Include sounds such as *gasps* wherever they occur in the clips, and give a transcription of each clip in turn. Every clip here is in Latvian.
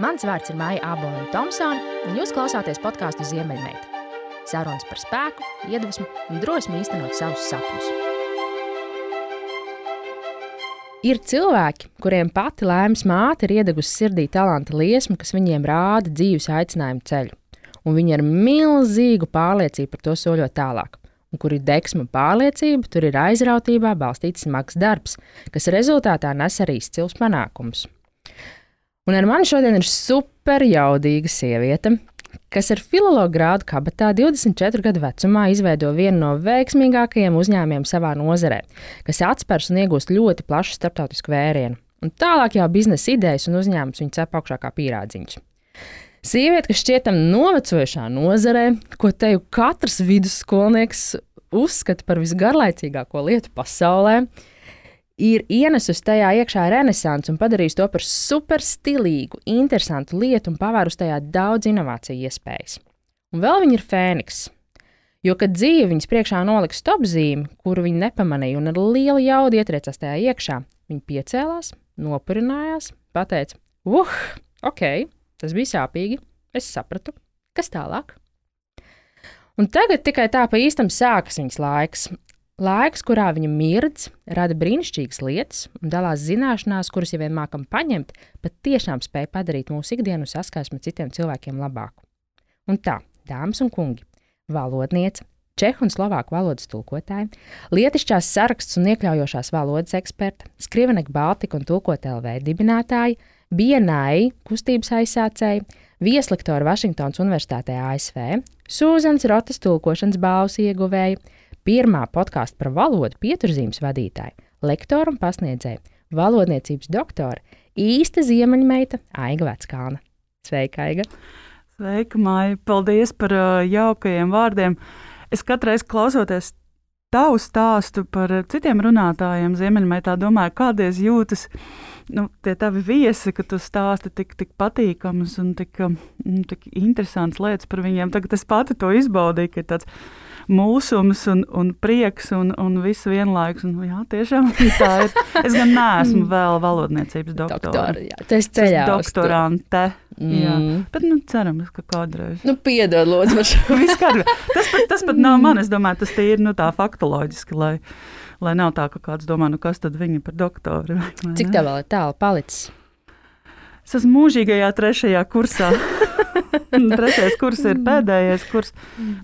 Mans vārds ir Maija Aboliņa Thompsone, un jūs klausāties podkāstu Ziemeļmeita. Sarunas par spēku, iedvesmu un drosmi īstenot savus sapņus. Ir cilvēki, kuriem pati laimes māte ir iedegusi sirdī talanta liesmu, kas viņiem rāda dzīves aicinājumu ceļu, un viņi ar milzīgu pārliecību par to soļot tālāk. Un kur ir deksma pārliecība, tur ir aizrautībā balstīts smags darbs, kas rezultātā nes arī izcils panākumus. Un ar mani šodien ir super jaudīga sieviete, kas ar filologu grādu kabatā 24 gadu vecumā izveido vienu no veiksmīgākajiem uzņēmumiem savā nozarē, kas atspērs un iegūst ļoti plašu starptautisku vērienu. Un tālāk jau biznesa idejas un uzņēmums viņa cep augšā kā pīrādziņš. Sieviete, kas šķietam novecojušā nozarē, ko teju katrs vidusskolnieks uzskata par visgarlaicīgāko lietu pasaulē, ir ienesusi tajā iekšā renesansu un padarījusi to par super stilīgu, interesantu lietu un pavērusi tajā daudz inovāciju iespējas. Un vēl viņa ir Fēniks. Jo, kad dzīve viņas priekšā nolika stopzīmi, kuru viņa nepamanīja un ar lielu jaudu ietriecās tajā iekšā, viņa piecēlās, nopurinājās, pateica: Uh, ok, tas bija sāpīgi, es sapratu, kas tālāk. Un tagad tikai tā pa īstam sākas viņas laiks. Laiks, kurā viņa mirdz, rada brīnišķīgas lietas un dalās zināšanās, kuras, ja vien mākam paņemt, pat tiešām spēj padarīt mūsu ikdienu saskarsmi ar citiem cilvēkiem labāku. Un tā, dāmas un kungi, valodniece, čehu un slovāku valodas tulkotāja, lietišķās saraksts un iekļaujošās valodas eksperta, Skrivenek Baltika un Tulkot LV dibinātāja, BNI kustības aizsācēja, vieslektora Vašingtonas Universitātē ASV, Sūzens Rotas tulkošanas balvas ieguvēja, pirmā podkāstu par valodu pieturzīmes vadītāja, lektora un pasniedzēja, valodniecības doktora, īsta ziemeļmeita Aiga Veckalna. Sveika, Aiga! Sveika, Maija! Paldies par uh, jaukajiem vārdiem! Es katru reizi klausoties tavu stāstu par citiem runātājiem, Ziemeļmeitā, domāju, kādies jūtas nu, tie tavi viesi, ka tu stāsti tik, tik patīkamas un tik, nu, tik interesantas lietas par viņiem. Tagad es pati to izbaudīju, ka ir tāds mūsums un, un prieks un, un viss vienlaikus. Un, jā, tiešām *laughs* tā ir. Es gan neesmu vēl valodniecības doktore. Doktor, jā, tas ceļā. Doktorante. Mm. Jā, bet nu, cerams, ka kādreiz. Nu, piedod, lūdzu, man šo. tas pat, tas pat nav man. Es domāju, tas ir nu, tā faktoloģiski, lai, lai nav tā, ka kāds domā, nu kas tad viņi par doktoru. *laughs* Cik tev vēl ir tālu palicis? Es esmu mūžīgajā trešajā kursā. *laughs* *laughs* Trešais kurs ir pēdējais kurs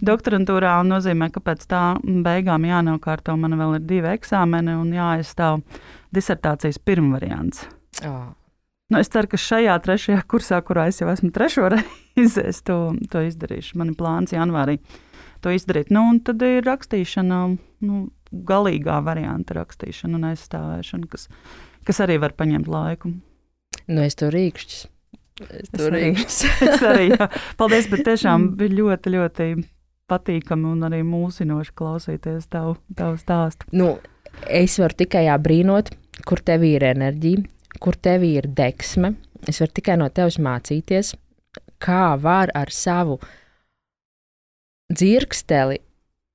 doktorantūrā, un nozīmē, ka pēc tā beigām jānokārto man vēl ir divi eksāmeni un jāaizstāv disertācijas pirmvariants. Oh. Nu, es ceru, ka šajā trešajā kursā, kurā es jau esmu trešo *laughs* reizi, es to, to izdarīšu. Man ir plāns janvārī to izdarīt. Nu, un tad ir rakstīšana, nu, galīgā varianta rakstīšana un aizstāvēšana, kas, kas arī var paņemt laiku. Nu, es to rīkšķis. Es to rīkšķis. *laughs* es arī, jā. Paldies, bet tiešām bija ļoti, ļoti patīkami un arī mūsinoši klausīties tavu, tavu stāstu. Nu, es varu tikai brīnot, kur tev ir enerģija, kur tev ir deksme. Es varu tikai no tevis mācīties, kā var ar savu dzirksteli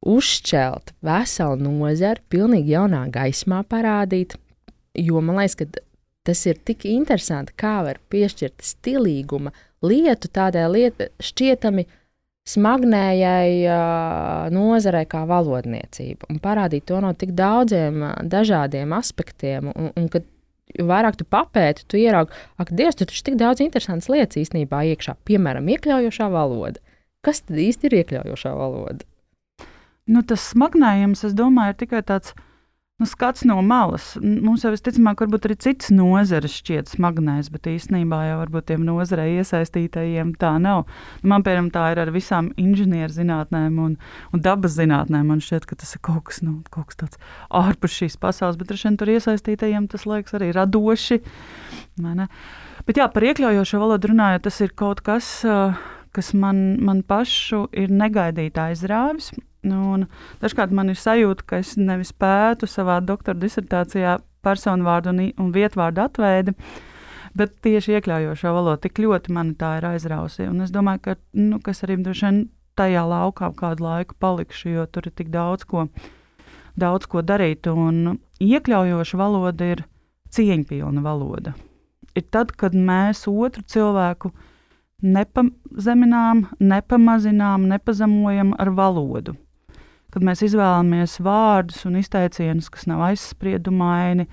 uzšķelt veselu nozari, pilnīgi jaunā gaismā parādīt. Jo man liekas, ka tas ir tik interesanti, kā var piešķirt stilīguma lietu tādai lietai šķietami smagnējai uh, nozarei kā valodniecība un parādīt to no tik daudziem uh, dažādiem aspektiem. Un, un kad vairāk tu papēti, tu ieraugi, ak, Dievs, tur taču tik daudz interesantas lietas īstenībā iekšā, piemēram, iekļaujošā valoda. Kas tad īsti ir iekļaujošā valoda? Nu, tas smagnējums, es domāju, ir tikai tāds nu, skats no malas. Mums jau visticamāk, varbūt arī citas nozares šķiet smagnēs, bet īstenībā jau varbūt tiem nozarei iesaistītajiem tā nav. Man, piemēram, tā ir ar visām inženierzinātnēm un, un dabas zinātnēm. Man šķiet, ka tas ir kaut kas, nu, kaut kas tāds ārpus šīs pasaules, bet ar šiem tur iesaistītajiem tas liekas arī radoši. Bet jā, par iekļaujošo valodu runājot, tas ir kaut kas, kas man, man pašu ir negaidīti aizrāvis. Nu, dažkārt man ir sajūta, ka es nevis pētu savā doktora disertācijā personu vārdu un, un vietvārdu atveidi, bet tieši iekļaujošo valodu tik ļoti mani tā ir aizrausi. Un es domāju, ka nu, es arī droši vien tajā laukā kādu laiku palikšu, jo tur ir tik daudz ko, daudz ko darīt. Un iekļaujoša valoda ir cieņpilna valoda. ir tad, kad mēs otru cilvēku nepazeminām, nepamazinām, nepazemojam ar valodu. Kad mēs izvēlamies vārdus un izteicienus, kas nav aizspriedumaini,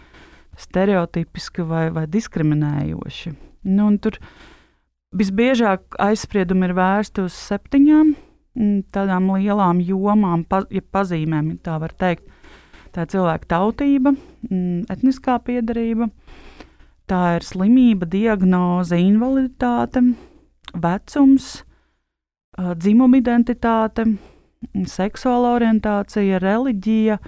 stereotipiski vai, vai diskriminējoši. Nu, tur visbiežāk aizspriedumi ir vērsti uz septiņām mm, tādām lielām jomām, pa, ja pazīmēm, tā var teikt. Tā ir cilvēka tautība, mm, etniskā piedarība, tā ir slimība, diagnoze, invaliditāte, vecums, dzimuma identitāte, seksuāla orientācija, reliģija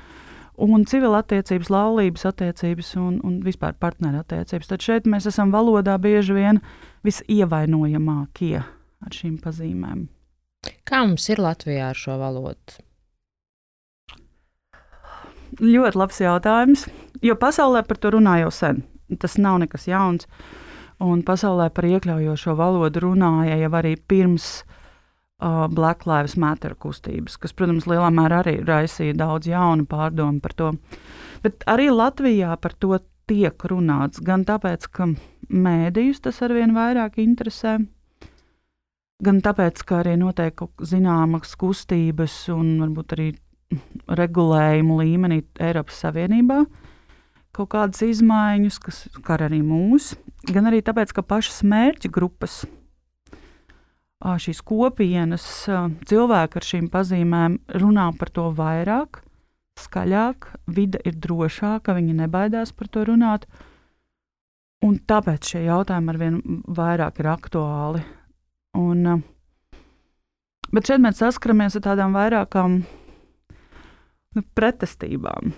un civilattiecības, laulības attiecības un, un vispār partnerattiecības. Tad šeit mēs esam valodā bieži vien visievainojamākie ar šīm pazīmēm. Kā mums ir Latvijā ar šo valodu? Ļoti labs jautājums, jo pasaulē par to runā jau sen. Tas nav nekas jauns. Un pasaulē par iekļaujošo valodu runāja jau arī pirms uh, Black Lives Matter kustības, kas, protams, lielā mērā arī raisīja daudz jaunu pārdomu par to. Bet arī Latvijā par to tiek runāts gan tāpēc, ka mēdījus tas arvien vairāk interesē, gan tāpēc, ka arī notiek zināmas kustības un varbūt arī regulējumu līmenī Eiropas Savienībā kaut kādas izmaiņas, kas skar arī mūs, gan arī tāpēc, ka pašas mērķa grupas, šīs kopienas, cilvēki ar šīm pazīmēm runā par to vairāk, skaļāk, vide ir drošāka, viņi nebaidās par to runāt. Un tāpēc šie jautājumi ar vien vairāk ir aktuāli. Un, bet šeit mēs saskaramies ar tādām vairākām nu, pretestībām.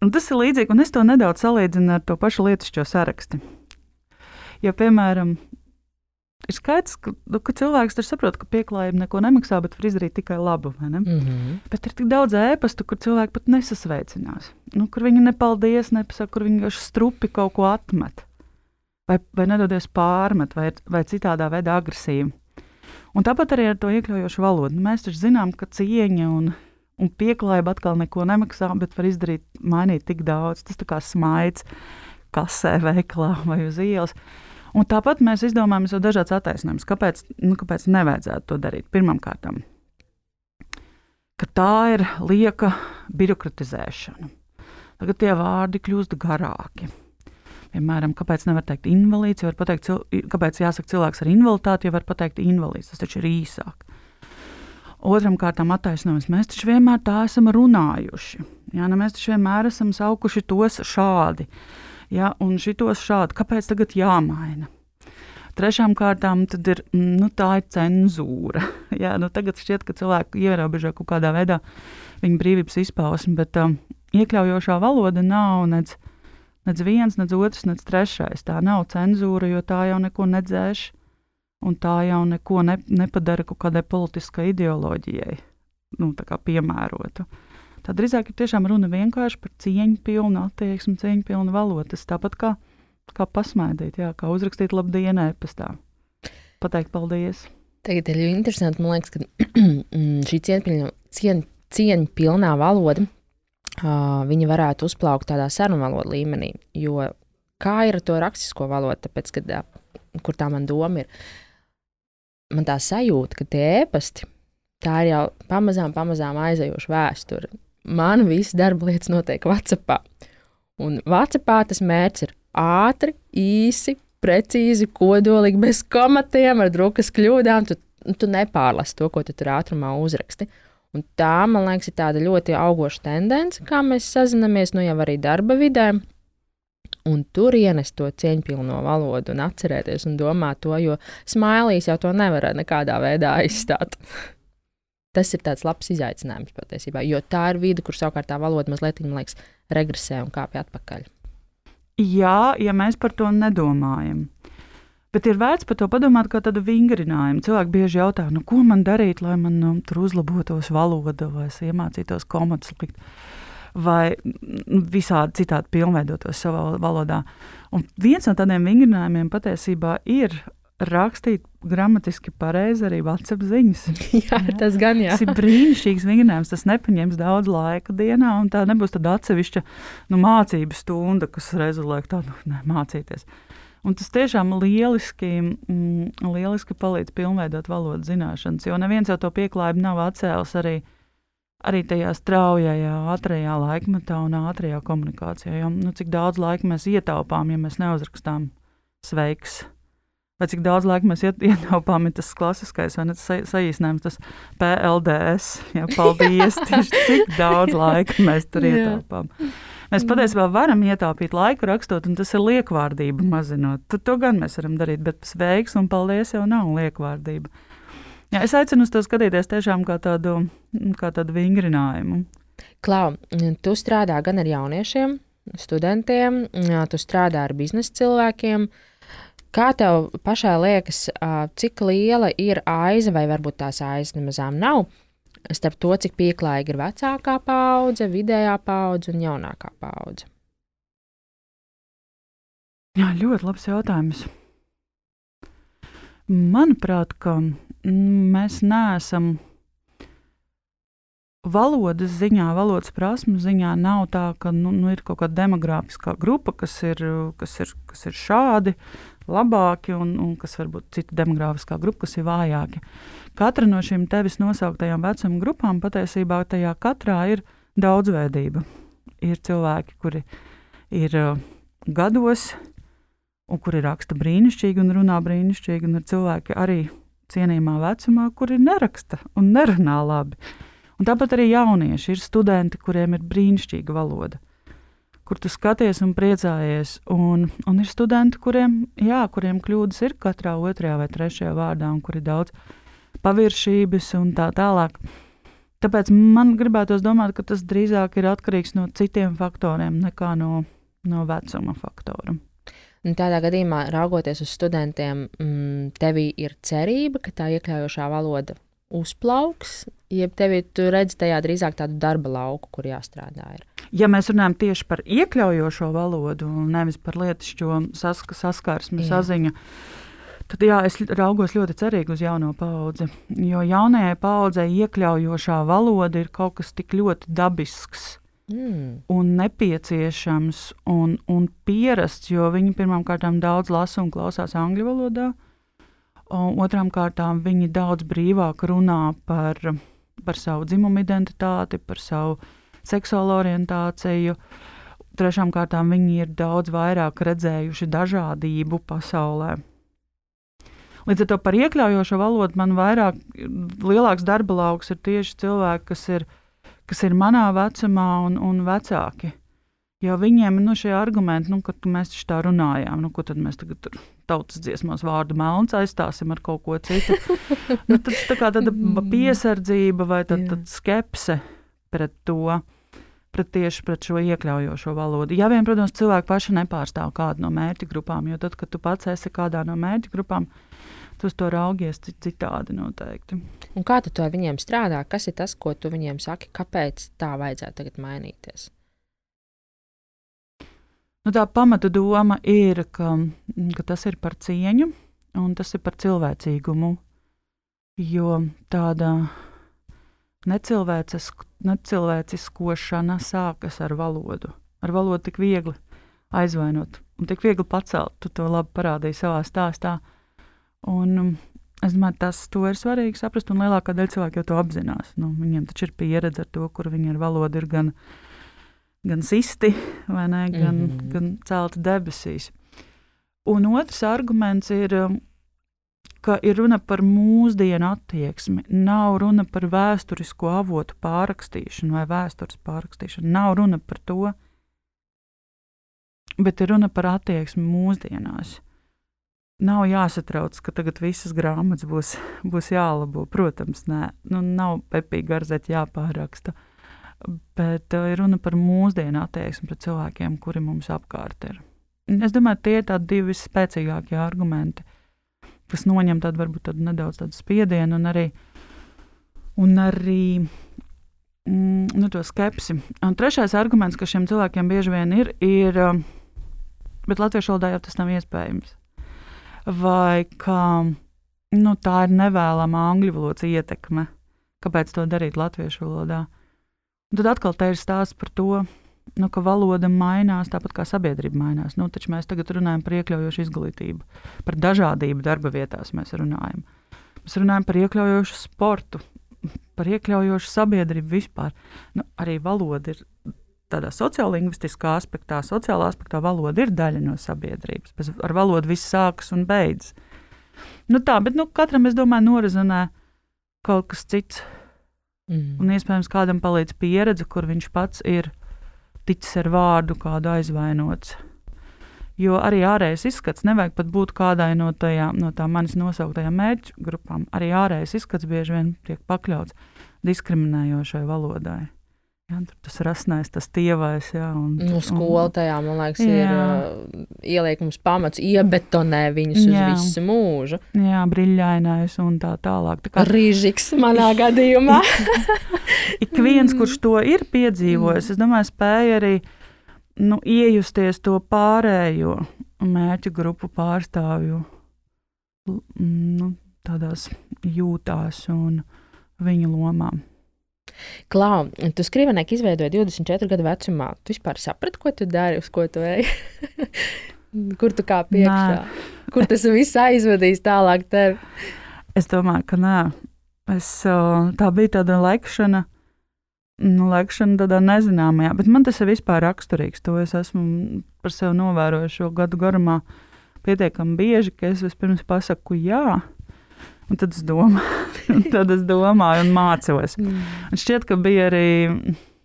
Un tas ir līdzīgi, un es to nedaudz salīdzinu ar to pašu lietušķo sarakstu. Jo, piemēram, ir skaidrs, ka, nu, ka cilvēks saprot, ka pieklājība neko nemaksā, bet var izdarīt tikai labu. Ne? Mm -hmm. Bet ir tik daudz ēpastu, kur cilvēki pat nesasveicinās. Nu, kur viņi nepaldies, nepasaka, kur viņi vienkārši strupi kaut ko atmet. Vai, vai nedodies pārmet, vai, vai citādā veidā agresīvi. Un tāpat arī ar to iekļaujošu valodu. Nu, mēs taču zinām, ka cieņa un un pieklājība atkal neko nemaksā, bet var izdarīt, mainīt tik daudz. Tas kā smaids kasē, veikalā vai uz ielas. Un tāpat mēs izdomājam jau dažādas attaisnojumus, kāpēc, nu, kāpēc nevajadzētu to darīt. Pirmkārt, ka tā ir lieka birokratizēšana. Tagad tie vārdi kļūst garāki. Piemēram, kāpēc nevar teikt invalīds, ja var pateikt, kāpēc jāsaka cilvēks ar invaliditāti, ja var pateikt invalīds. Tas taču ir īsāk. Otram kārtām attaisnojums. Mēs taču vienmēr tā esam runājuši. Jā, nu mēs taču vienmēr esam saukuši tos šādi. Jā, un šitos šādi. Kāpēc tagad jāmaina? Trešām kārtām ir, nu, tā ir cenzūra. *laughs* Jā, nu, tagad šķiet, ka cilvēki ierobežo kaut kādā veidā viņa brīvības izpausmi, bet um, iekļaujošā valoda nav nec, nec viens, nec otrs, nec trešais. Tā nav cenzūra, jo tā jau neko nedzēš un tā jau neko ne, nepadara kaut kādai politiskai ideoloģijai, nu, piemērotu. Tā drīzāk ir tiešām runa vienkārši par cieņu pilnu attieksmi, cieņu pilnu valodu. Tas tāpat kā, kā pasmaidīt, jā, kā uzrakstīt labu dienu e-pastā. Pateikt paldies! Tagad ir ļoti interesanti, man liekas, ka *clears throat* šī cieņpilna, cien, cieņa pilnā valoda, uh, viņa varētu uzplaukt tādā sarunu valodu līmenī, jo kā ir ar to rakstisko valodu, tāpēc, kad, kur tā man doma ir, man tā sajūta, ka tie ēpasti, tā ir jau pamazām, pamazām aizejoša vēsture. Man visas darba lietas notiek Vācijā. Un Vācijā tas mērķis ir ātri, īsi, precīzi, kodolīgi, bez komatiem, ar drukas kļūdām. Tu, tu nepārlasi to, ko tu tur ātrumā uzraksti. Un tā, man liekas, ir tāda ļoti augoša tendence, kā mēs sazināmies, nu jau arī darba vidē un tur ienest to cieņpilno valodu un atcerēties un domāt to, jo smilīs jau to nevar nekādā veidā aizstāt. Tas ir tāds labs izaicinājums patiesībā, jo tā ir vide, kur savukārt tā valoda mazliet, man liekas, regresē un kāpj atpakaļ. Jā, ja mēs par to nedomājam. Bet ir vērts par to padomāt, kā tādu vingrinājumu. Cilvēki bieži jautā, nu, ko man darīt, lai man nu, tur uzlabotos valoda vai iemācītos komatus likt vai visādi citādi pilnveidotos savā valodā. Un viens no tādiem vingrinājumiem patiesībā ir rakstīt gramatiski pareizi arī WhatsApp ziņas. *laughs* jā, jā, tas gan jā. Tas ir brīnišķīgs vingrinājums. Tas nepaņems daudz laika dienā, un tā nebūs tāda atsevišķa nu, mācību stunda, kas liek tādu nu, mācīties. Un tas tiešām lieliski, mm, lieliski palīdz pilnveidot valodas zināšanas, jo neviens jau to pieklājību nav atcēlis arī, arī tajā straujajā, ātrajā laikmetā un ātrajā komunikācijā. Jo, nu, cik daudz laika mēs ietaupām, ja mēs neuzrakstām sveiks. Vai cik daudz laika mēs *laughs* ietaupām, ir tas klasiskais, vai ne tas sa saīsinājums, tas PLDS. Jā, paldies! Tieši cik daudz laika mēs tur *laughs* ietaupām. Mēs mm. patiesībā varam ietaupīt laiku rakstot, un tas ir liekvārdība mazinot. Tad to gan mēs varam darīt, bet sveiks un paldies jau nav liekvārdība. Jā, es aicinu uz to skatīties tiešām kā tādu, kā tādu vingrinājumu. Klau, tu strādā gan ar jauniešiem, studentiem, tu strādā ar biznesa cilvēkiem. Kā tev pašai liekas, cik liela ir aiza, vai varbūt tās aizas nemazām nav, starp to, cik pieklājīga ir vecākā paudze, vidējā paudze un jaunākā paudze? Jā, ļoti labs jautājums. Manuprāt, ka mēs neesam valodas ziņā, valodas prasmu ziņā nav tā, ka nu, nu, ir kaut kāda demogrāfiskā grupa, kas ir, kas ir, kas ir šādi labāki, un, un kas varbūt cita demogrāfiskā grupa, kas ir vājāki. Katra no šīm tevis nosauktajām vecuma grupām patiesībā tajā katrā ir daudzveidība. Ir cilvēki, kuri ir uh, gados, un kuri raksta brīnišķīgi un runā brīnišķīgi, un ir cilvēki arī cienījamā vecumā, kuri neraksta un nerunā labi. Un tāpat arī jaunieši ir studenti, kuriem ir brīnišķīga valoda, kur tu skaties un priecājies. Un, un ir studenti, kuriem, jā, kuriem kļūdas ir katrā otrajā vai trešajā vārdā, un kur ir daudz paviršības un tā tālāk. Tāpēc man gribētos domāt, ka tas drīzāk ir atkarīgs no citiem faktoriem nekā no, no vecuma faktora. Un tādā gadījumā, raugoties uz studentiem, mm, tevī ir cerība, ka tā iekļaujošā valoda uzplauks, jeb tevi tu redzi tajā drīzāk tādu darba lauku, kur jāstrādā. Ir. Ja mēs runājam tieši par iekļaujošo valodu, nevis par lietišķo sask saskarsmi, saziņu, tad jā, es raugos ļoti cerīgi uz jauno paudzi. Jo jaunajai paudzei iekļaujošā valoda ir kaut kas tik ļoti dabisks. Mm. Un nepieciešams un, un pierasts, jo viņi pirmkārt daudz lasa un klausās angļu valodā. Uh, Otrām kārtām viņi daudz brīvāk runā par, par savu dzimumu identitāti, par savu seksuālo orientāciju. Trešām kārtām viņi ir daudz vairāk redzējuši dažādību pasaulē. Līdz ar to par iekļaujošo valodu man vairāk, lielāks darba lauks ir tieši cilvēki, kas ir, kas ir manā vecumā un, un vecāki. Jo viņiem nu, šie argumenti, nu, ka mēs taču tā runājām, nu, ko tad mēs tagad tur tautas dziesmās vārdu melns aizstāsim ar kaut ko citu. *laughs* nu, tad tā kā tāda mm. piesardzība vai tad, tad skepse pret to, pret tieši pret šo iekļaujošo valodu. Ja vien, protams, cilvēki paši nepārstāv kādu no mērķa grupām, jo tad, kad tu pats esi kādā no mērķa grupām, tu to raugies citādi noteikti. Un kā tu to viņiem strādā? Kas ir tas, ko tu viņiem saki, kāpēc tā vajadzētu tagad mainīties? Nu, tā pamata doma ir, ka, ka tas ir par cieņu un tas ir par cilvēcīgumu. Jo tāda necilvēcis, necilvēciskošana sākas ar valodu. Ar valodu tik viegli aizvainot un tik viegli pacelt. Tu to labi parādīji savā stāstā. Un, es domāju, tas ir svarīgi saprast, un lielākā daļa cilvēku jau to apzinās. Nu, viņiem taču ir pieredze ar to, kur viņi ar valodu ir gan ielikumi gan sisti, ne, gan, mm -hmm. gan celti debesīs. Un otrs arguments ir, um, ka ir runa par mūsdienu attieksmi. Nav runa par vēsturisko avotu pārrakstīšanu vai vēstures pārrakstīšanu. Nav runa par to, bet ir runa par attieksmi mūsdienās. Nav jāsatrauc, ka tagad visas grāmatas būs, būs jālabo. Protams, nē, nu, nav pepīgi garzēt jāpāraksta. Uh, bet uh, ir runa par mūsdienu attieksmi pret cilvēkiem, kuri mums apkārt ir. Es domāju, tie ir tādi divi spēcīgākie argumenti, kas noņem tādu varbūt tādu nedaudz tādu spiedienu un arī, un arī mm, nu, to skepsi. Un trešais arguments, kas šiem cilvēkiem bieži vien ir, ir, bet latviešu valodā jau tas nav iespējams. Vai ka nu, tā ir nevēlama angļu valodas ietekme. Kāpēc to darīt latviešu valodā? Un tad atkal te ir stāsts par to, nu, ka valoda mainās tāpat kā sabiedrība mainās. Nu, taču mēs tagad runājam par iekļaujošu izglītību, par dažādību darba vietās. Mēs runājam, mēs runājam par iekļaujošu sportu, par iekļaujošu sabiedrību vispār. Nu, arī valoda ir tādā sociālingvistiskā aspektā, sociālā aspektā valoda ir daļa no sabiedrības. Bez, ar valodu viss sākas un beidzas. Nu, tā, bet nu, katram, es domāju, norizonē kaut kas cits. Mm. Un iespējams, kādam palīdz pieredze, kur viņš pats ir ticis ar vārdu kādu aizvainots. Jo arī ārējais izskats nevajag pat būt kādai no, tajā, no tām manis nosauktajām mērķu grupām. Arī ārējais izskats bieži vien tiek pakļauts diskriminējošai valodai. Jā, tas rasnais, tas tievais. Jā, un, nu, skola tajā, man liekas, jā. ir uh, ieliek mums pamats, iebetonē viņus jā. uz visu mūžu. Jā, brīļainais un tā tālāk. Tā kā... Rīžiks manā *laughs* gadījumā. *laughs* Ik viens, kurš to ir piedzīvojis, es domāju, spēja arī nu, iejusties to pārējo mērķu grupu pārstāvju nu, tādās jūtās un viņu lomām. Klau, tu skrivenēki izveidoji 24 gadu vecumā. Tu vispār saprati, ko tu dari, uz ko tu ej? *laughs* Kur tu kā piekšā? Nē. Kur tas viss aizvedīs tālāk tevi? Es domāju, ka nē. Es, tā bija tāda laikšana, nu, laikšana tādā nezināmajā, bet man tas ir vispār raksturīgs. To es esmu par sevi novērojis šo gadu garumā pietiekami bieži, ka es vispirms pasaku jā, Un tad es domāju, *laughs* tad es domāju un mācos. Mm. Un šķiet, ka bija arī,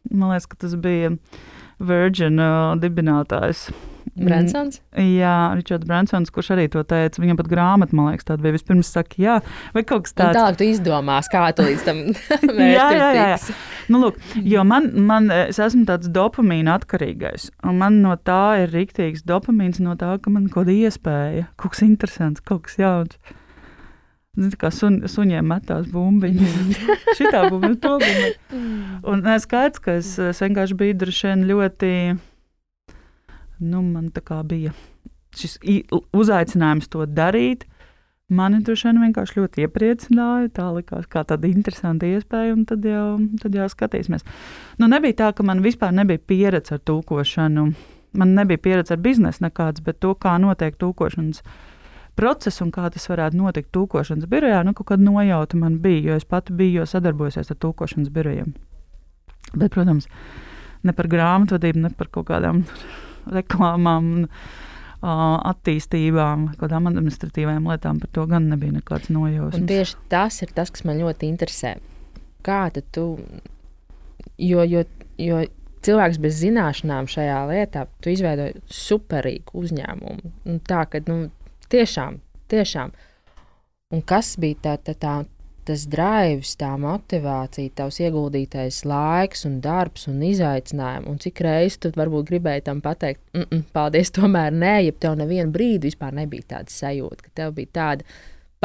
man liekas, ka tas bija Virgin uh, dibinātājs. Bransons? Jā, Ričards Bransons, kurš arī to teica. Viņam pat grāmata, man liekas, tāda bija. Vispirms saka, jā, vai kaut kas tāds. Un tālāk tu izdomās, kā tu līdz tam *laughs* *laughs* jā, jā, jā, jā. Nu, lūk, jo man, man, es esmu tāds dopamīna atkarīgais. Un man no tā ir rīktīgs dopamīns no tā, ka man kaut kāda iespēja, kaut kas interesants, kaut kas jauns. Zini, kā sun, suņiem metās bumbiņas. *laughs* Šitā bumbiņa, to bumbiņa. Un es skaidrs, ka es, es vienkārši biju droši vien ļoti, nu, man tā kā bija šis uzaicinājums to darīt. Mani droši vien vienkārši ļoti iepriecināja. Tā likās kā tāda interesanta iespēja, un tad jau, tad jau skatīsimies. Nu, nebija tā, ka man vispār nebija pieredze ar tūkošanu. Man nebija pieredze ar biznesu nekāds, bet to, kā notiek tūkošanas procesu un kā tas varētu notikt tūkošanas birojā, nu, kaut kāda nojauta man bija, jo es pati biju sadarbojusies ar tūkošanas birojiem. Bet, protams, ne par grāmatvedību, ne par kaut kādām reklāmām. Attīstībām, kādām administratīvām lietām, par to gan nebija nekāds nojausmas. Tieši tas ir tas, kas man ļoti interesē. Kā tu, jo, jo, jo cilvēks bez zināšanām šajā lietā, tu izveidoji superīgu uzņēmumu. Tā, ka nu, Tiešām, tiešām. Un kas bija tā, tā, tā, tas drives, tā motivācija, tavs ieguldītais laiks, un darbs un izaicinājumi, un cik reizes tu varbūt gribēji tam pateikt, mm -mm, paldies, tomēr nē, ja tev nevienu brīdi vispār nebija tāda sajūta, ka tev bija tāda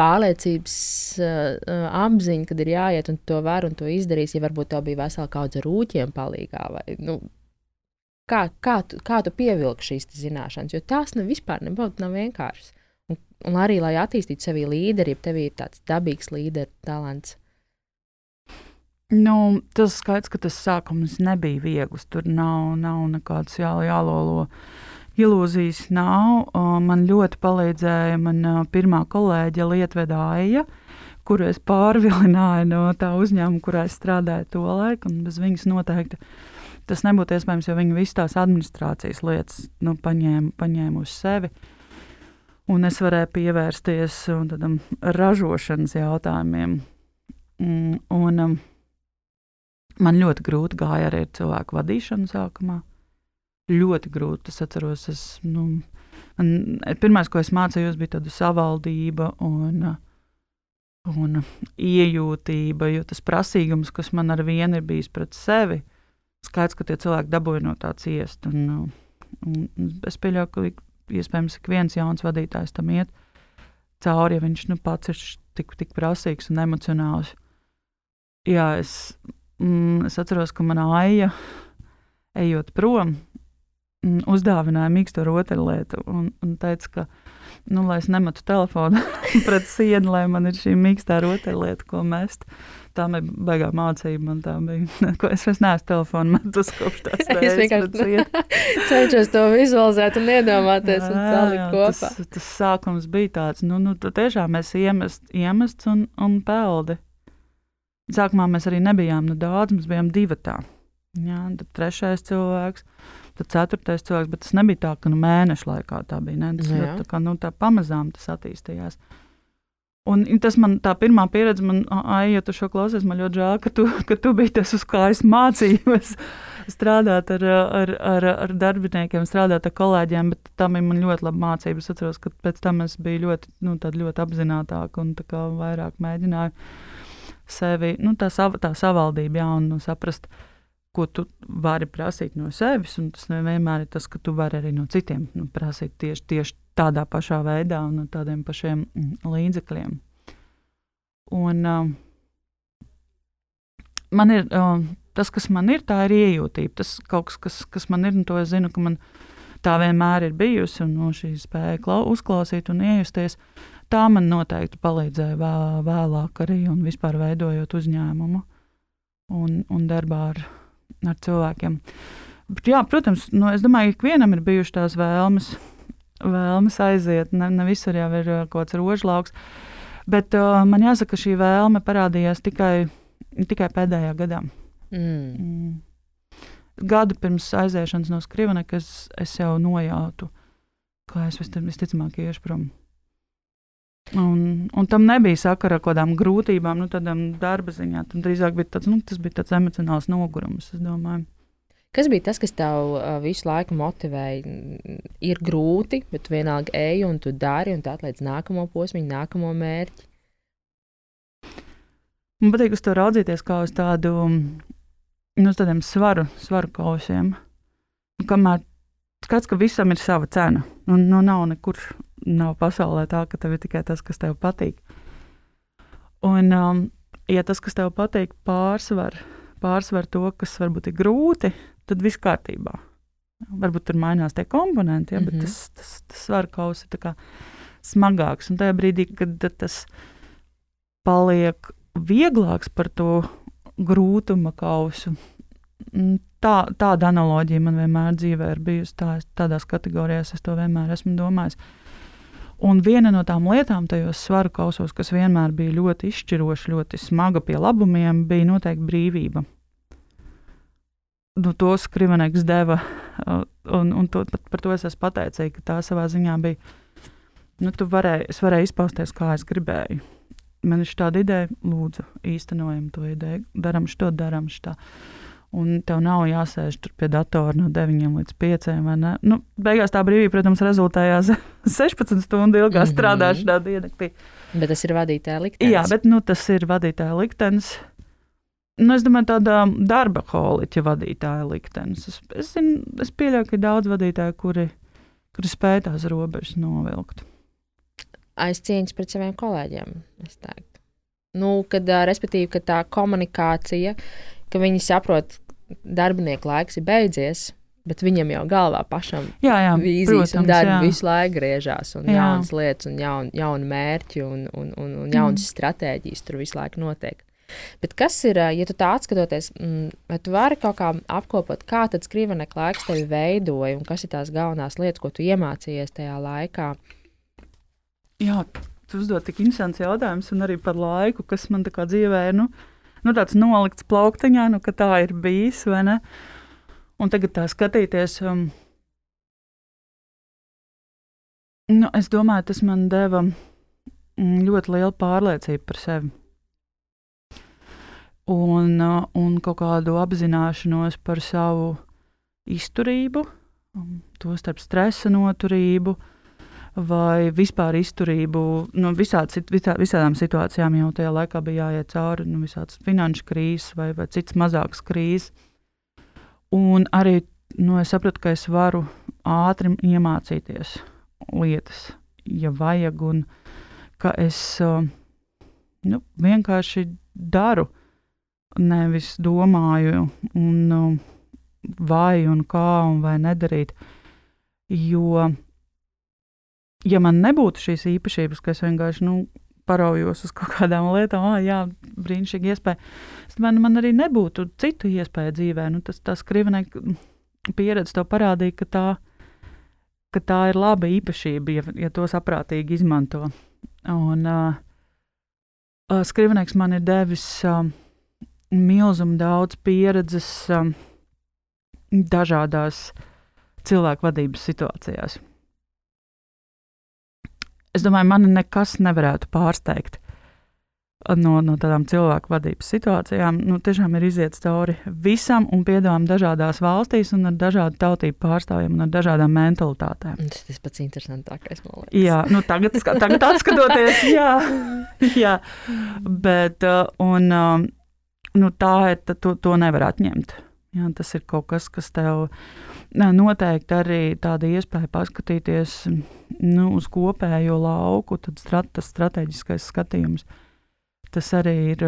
pārliecības uh, apziņa, kad ir jāiet un to var un to izdarīs, ja varbūt tev bija vesela kaudze rūķiem palīgā. Vai, nu, kā, kā, tu, kā tu pievilki šīs zināšanas, jo tās ne, vispār nebūtu nav vienkāršas. Un arī, lai attīstītu sevi līderību, tev ir tāds dabīgs līderu talants. Nu, tas skaidrs, ka tas sākums nebija viegls. Tur nav, nav nekādas jā, jālolo ilūzijas. Nav. Man ļoti palīdzēja mana pirmā kolēģe Lietveda Aija, kuru es pārvilināju no tā uzņēmuma, kurā es strādāju to laiku. Bez viņas noteikti tas nebūtu iespējams, jo viņa visas tās administrācijas lietas nu, paņēma, paņēma uz sevi. Uh, un es varēju pievērsties tādam ražošanas jautājumiem. Mm, un, um, man ļoti grūti gāja arī ar cilvēku vadīšanu sākumā. Ļoti grūti. Es atceros, es, nu, man, pirmais, ko es mācījos, bija tāda savaldība un, un iejūtība, jo tas prasīgums, kas man ar vienu ir bijis pret sevi, skaidrs, ka tie cilvēki dabūja no tā ciest. Un, un es pieļauju, ka iespējams, ik viens jauns vadītājs tam iet cauri, ja viņš nu, pats ir tik, tik prasīgs un emocionāls. Jā, es, mm, es atceros, ka manā aija, ejot prom, mm, uzdāvināja mīksto rotaļlietu un, un teica, ka nu, lai es nemetu telefonu *laughs* pret sienu, lai man ir šī mīkstā rotaļlieta, ko mest. Tā bija baigā mācība. Man tā bija. *laughs* Es vairs neesmu telefonu metus kopš tās *laughs* Es vienkārši cenšos to vizualizēt un iedomāties un salikt kopā. Tas, tas sākums bija tāds, nu, nu tiešām mēs iemest, iemests un, un peldi. Sākumā mēs arī nebijām nu, daudz, mēs bijām divi tā. Jā, tad trešais cilvēks, tad ceturtais cilvēks, bet tas nebija tā, ka nu, mēneša laikā tā bija. Ne? Tas, jā. tā, kā, nu, tā pamazām tas attīstījās. Un tas man tā pirmā pieredze, man, ai, ja tu šo klausies, man ļoti žēl, ka tu, *laughs* ka tu biji tas, uz kā es mācījos *laughs* strādāt ar, ar, ar, ar darbiniekiem, strādāt ar kolēģiem, bet bija man ļoti laba mācība. Es atceros, ka pēc tam es biju ļoti, nu, ļoti apzinātāka un vairāk mēģināju sevi, nu, tā, sav, tā savaldība, jā, un nu, saprast, ko tu vari prasīt no sevis, un tas nevienmēr ir tas, ka tu vari arī no citiem nu, prasīt tieši, tieši tādā pašā veidā un no tādiem pašiem mm, līdzekļiem. Un, uh, man ir uh, tas, kas man ir, tā ir iejūtība. Tas kaut kas, kas, kas man ir, un to es zinu, ka man tā vienmēr ir bijusi, un no šī spēja uzklausīt un iejusties. Tā man noteikti palīdzēja vēl, vēlāk arī un vispār veidojot uzņēmumu un, un darbā ar, ar cilvēkiem. Bet, jā, protams, nu, es domāju, ka ikvienam ir bijušas tās vēlmes, vēlmes aiziet. Ne, ne visur jau ir uh, kaut kāds rožlauks. Bet uh, man jāsaka, ka šī vēlme parādījās tikai, tikai pēdējā gadā. Mm. Mm. Gadu pirms aiziešanas no Skrivnekas es, es jau nojautu, ka es visticamāk iešu prom. Un, un tam nebija sakara ar kaut kādām grūtībām, nu, tādām darba ziņā. Tam drīzāk bija tāds, nu, tas bija tāds emocionāls nogurums, es domāju. Kas bija tas, kas tev uh, visu laiku motivēja? Ir grūti, bet tu vienalga ej un tu dari, un tā atliec nākamo posmu, nākamo mērķi. Man patīk uz to raudzīties kā uz tādu nu, tādiem svaru, svaru kausiem. Kamēr skats, ka visam ir sava cena. Nu, nu, nav nekur nav pasaulē tā, ka tev ir tikai tas, kas tev patīk. Un, um, ja tas, kas tev patīk, pārsver, pārsver to, kas varbūt ir grūti, tad viss kārtībā. Varbūt tur mainās tie komponenti, ja, bet mm -hmm. tas, tas, tas svaru kauss ir smagāks. Un tajā brīdī, kad tas paliek vieglāks par to grūtuma kausu, tā, tāda analoģija man vienmēr dzīvē ir bijusi. Tā, tādās kategorijās es to vienmēr esmu domājis. Un viena no tām lietām tajos svaru kausos, kas vienmēr bija ļoti izšķiroša, ļoti smaga pie labumiem, bija noteikti brīvība nu, to skriveneks deva. Un, un to, par to es esmu pateicīga, ka tā savā ziņā bija. Nu, varēji, es varēju izpausties, kā es gribēju. Man ir tāda ideja, lūdzu, īstenojam to ideju, darām šo, darām šo. Un tev nav jāsēž pie datora no 9 līdz 5. Nu, beigās tā brīvība, protams, rezultējās *laughs* 16 stundu ilgā mm -hmm. strādāšanā diennaktī. Bet tas ir vadītāja liktenis. Jā, bet nu, tas ir vadītāja liktenis nu, es domāju, tāda darba holiķa vadītāja liktenis. Es, es, zinu, es pieļauju, ka ir daudz vadītāju, kuri, kuri spēj tās robežas novilkt. Aizcieņas pret saviem kolēģiem. Nu, kad, respektīvi, ka tā komunikācija, ka viņi saprot, ka darbinieku laiks ir beidzies, bet viņam jau galvā pašam jā, jā, vīzijas protams, un darbi jā. visu laiku griežās, un jā. jaunas lietas, un jaun, jauni mērķi, un, un, un, un jaunas mm. stratēģijas tur visu laiku notiek. Bet kas ir, ja tu tā atskatoties, mm, vai tu vari kaut kā apkopot, kā tad skrīveneka laiks tevi veidoja un kas ir tās galvenās lietas, ko tu iemācījies tajā laikā? Jā, tu uzdod tik interesants jautājums, un arī par laiku, kas man tā kā dzīvē nu, nu tāds nolikts plauktiņā, nu, ka tā ir bijis? Un tagad tā skatīties. Um, nu, es domāju, tas man deva mm, ļoti lielu pārliecību par sevi un, uh, un kaut kādu apzināšanos par savu izturību, um, to starp stresa noturību vai vispār izturību. Nu, visādi, visā, visādām situācijām jau tajā laikā bija jāiet cauri nu, visādas finanšu krīzes vai, vai citas mazākas krīzes. Un arī nu, es sapratu, ka es varu ātri iemācīties lietas, ja vajag, un ka es uh, nu, vienkārši daru nevis domāju, un, uh, vai un kā un vai nedarīt. Jo ja man nebūtu šīs īpašības, ka es vienkārši nu, paraujos uz kaut kādām lietām, ah, jā, brīnišķīgi iespēja. Es domāju, man arī nebūtu citu iespēju dzīvē. Nu, tas tas skrivenēka pieredze to parādīja, ka tā, ka tā ir laba īpašība, ja, ja to saprātīgi izmanto. Un uh, skrivenēks man ir devis uh, milzumu daudz pieredzes uh, dažādās cilvēku vadības situācijās es domāju, mani nekas nevarētu pārsteigt. No, no tādām cilvēku vadības situācijām nu, tiešām ir iziet cauri visam un piedāvājam dažādās valstīs, un ar dažādu tautību pārstāvjiem un ar dažādām mentalitātēm. Tas ir pats interesantākais. Jā, nu, tagad, tagad atskatoties, *laughs* jā, jā. Bet uh, un, um, nu, tā ir, to, to nevar atņemt. Jā, tas ir kaut kas, kas tev noteikti arī tāda iespēja paskatīties nu, uz kopējo lauku, tad strat, tas strateģiskais skatījums. Tas arī ir,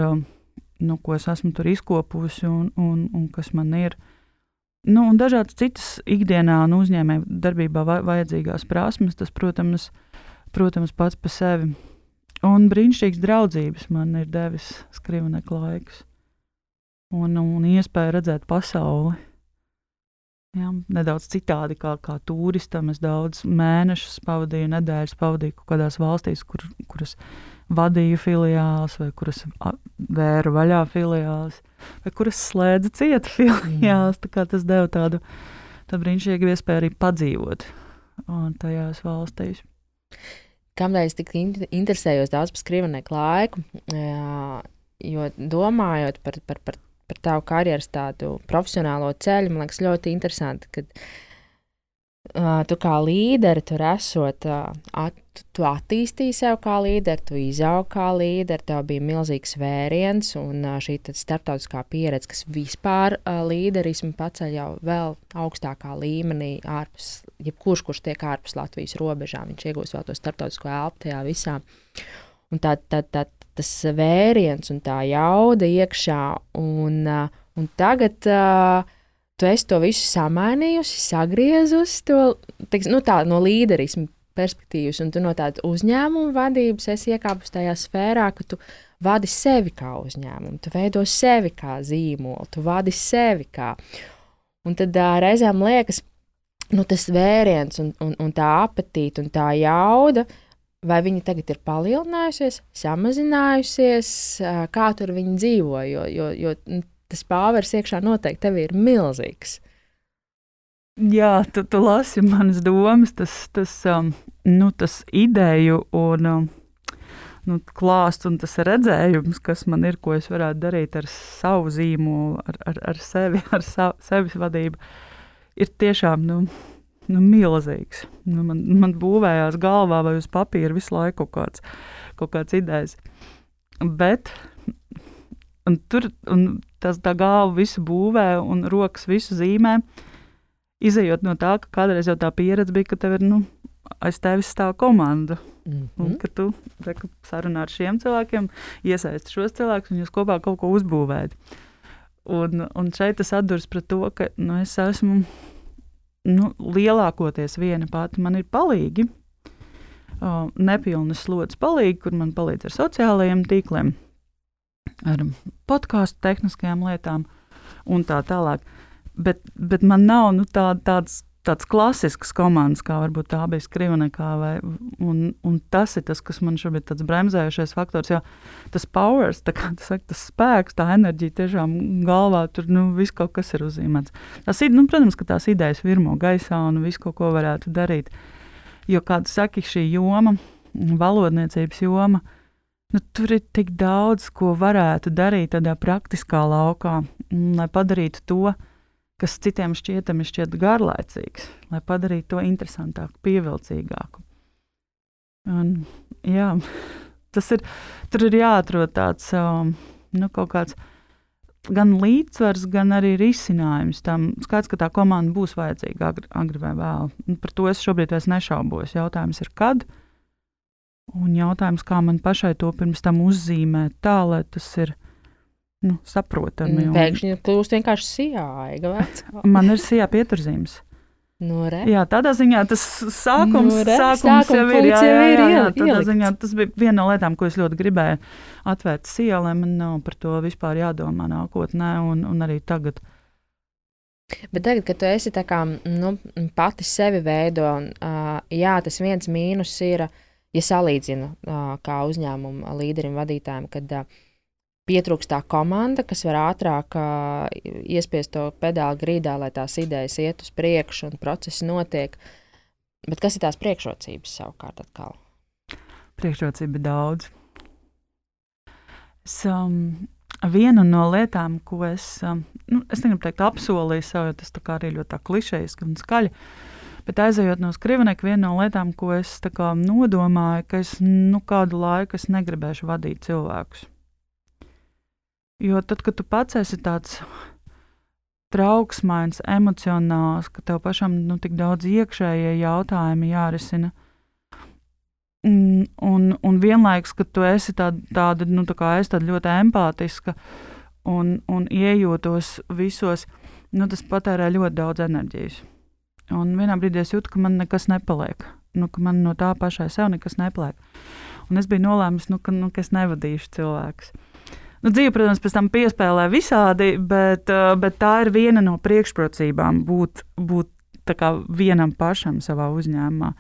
nu, ko es esmu tur izkopusi un, un, un kas man ir. Nu, un dažādas citas ikdienā un uzņēmēju darbībā vajadzīgās prasmes, tas, protams, protams, pats par sevi. Un brīnišķīgs draudzības man ir devis skrivnieku laiks un, un iespēja redzēt pasauli Jā, nedaudz citādi kā, kā turistam. Es daudz mēnešus pavadīju, nedēļas pavadīju kaut kādās valstīs, kur, kuras vadīju filiālis, vai kuras vēru vaļā filiālis, vai kuras slēdza cieta *laughs* filiālis. Tas deva tādu, tādu brīnišķīgu iespēju arī padzīvot tajās valstīs. Es tik interesējos daudz par skrivenieku laiku? Jā, jo domājot par, par, par par tavu karjeras tādu profesionālo ceļu, man liekas, ļoti interesanti. Kad, uh, tu kā līderi tur esot, uh, at, tu attīstīji sev kā līderi, tu izaugi kā līderi, tev bija milzīgs vēriens un uh, šī starptautiskā pieredze, kas vispār uh, līderismu paceļ jau vēl augstākā līmenī, ārpus, jebkurš, kurš tiek ārpus Latvijas robežām, viņš iegūst vēl to starptautisko elpu tajā visā. Un tā, tā, tā, tas vēriens un tā jauda iekšā. Un, uh, un tagad uh, tu esi to visu samainījusi, sagriezusi to teiks, nu, tā, no līderisma perspektīvas, un tu no tādas uzņēmuma vadības esi iekāpus tajā sfērā, ka tu vadi sevi kā uzņēmumu, tu veido sevi kā zīmolu, tu vadi sevi kā. Un tad uh, reizēm liekas, nu, tas vēriens un, un, un tā apetīte un tā jauda vai viņa tagad ir palielinājusies, samazinājusies, kā tur viņi dzīvo. Jo, jo, jo tas pāvers iekšā noteikti tev ir milzīgs. Jā, tu, tu lasi manas domas, tas, tas, um, nu, tas ideju un um, nu, klāsts un tas redzējums, kas man ir, ko es varētu darīt ar savu zīmolu, ar, ar, ar sevi, ar savu, sevis vadību, ir tiešām nu, nu, milzīgs. Nu, man, man būvējās galvā vai uz papīra visu laiku kaut kāds, kaut kāds idejas. Bet un tur un tas tā galva visu būvē un rokas visu zīmē. Izejot no tā, ka kādreiz jau tā pieredze bija, ka tev ir nu, aiz tevis stāv komanda. Mm -hmm. Un ka tu reku, sarunā ar šiem cilvēkiem, iesaisti šos cilvēkus un jūs kopā kaut ko uzbūvējat. Un, un šeit tas atduras pret to, ka nu, es esmu nu, lielākoties viena pati man ir palīgi. Uh, nepilnas slodzes palīgi, kur man palīdz ar sociālajiem tīkliem, ar podkāstu tehniskajām lietām un tā tālāk. Bet, bet man nav nu, tā, tāds tāds klasisks komandas, kā varbūt tā bija Skrivnekā, vai, un, un tas ir tas, kas man šobrīd tāds bremzējušais faktors, jo tas powers, tā kā tas saka, tas spēks, tā enerģija tiešām galvā, tur, nu, viss kaut kas ir uzzīmēts. Tas ir, nu, protams, ka tās idejas virmo gaisā un visu kaut ko varētu darīt, jo, kā tu saki, šī joma, valodniecības joma, nu, tur ir tik daudz, ko varētu darīt tādā praktiskā laukā, lai padarītu to, kas citiem šķietami šķiet garlaicīgs, lai padarītu to interesantāku, pievilcīgāku. Un, jā, tas ir, tur ir jāatrod tāds um, nu, kaut kāds gan līdzsvars, gan arī risinājums tam. Skaidrs, ka tā komanda būs vajadzīga agri, agri vai vēl. Un par to es šobrīd vairs nešaubos. Jautājums ir, kad? Un jautājums, kā man pašai to pirms tam uzzīmēt tā, lai tas ir nu, saprotami. Un... Pēkšņi kļūst vienkārši sijāga. *laughs* Man ir sijā pieturzīmes. Nu, re. Jā, tādā ziņā tas sākums, Nu, re, sākums sākuma jau ir. Jā, jā, jā, jā, tādā ziņā tas bija viena no lietām, ko es ļoti gribēju atvērt sielai. Man nav par to vispār jādomā nākotnē un, un arī tagad. Bet tagad, kad tu esi tā kā, nu, pati sevi veido, un, uh, jā, tas viens mīnus ir, ja salīdzinu uh, kā uzņēmumu līderim, vadītājiem, kad uh, pietrūkst tā komanda, kas var ātrāk uh, iespiest to pedāli grīdā, lai tās idejas iet uz priekšu un procesi notiek. Bet kas ir tās priekšrocības savukārt atkal? Priekšrocība daudz. Es, um, viena no lietām, ko es, um, nu, es negribu teikt, apsolīju sev, jo tas arī ļoti klišejiski un skaļi. Bet aizejot no skriveneka, viena no lietām, ko es kā nodomāju, ka es nu, kādu laiku es negribēšu vadīt cilvēkus. Jo tad, kad tu pats esi tāds trauksmains, emocionāls, ka tev pašam nu, tik daudz iekšējie jautājumi jārisina. Un, un, un vienlaikus, ka tu esi tāda, tāda, nu, tā kā es tāda ļoti empātiska un, un iejūtos visos, nu, tas patērē ļoti daudz enerģijas. Un vienā brīdī es jūtu, ka man nekas nepaliek. Nu, ka man no tā pašai sev nekas nepaliek. Un es biju nolēmusi, nu, ka, nu, ka es nevadīšu cilvēkus. Nu, dzīve, protams, pēc tam piespēlē visādi, bet, uh, bet tā ir viena no priekšrocībām būt, būt vienam pašam savā uzņēmumā.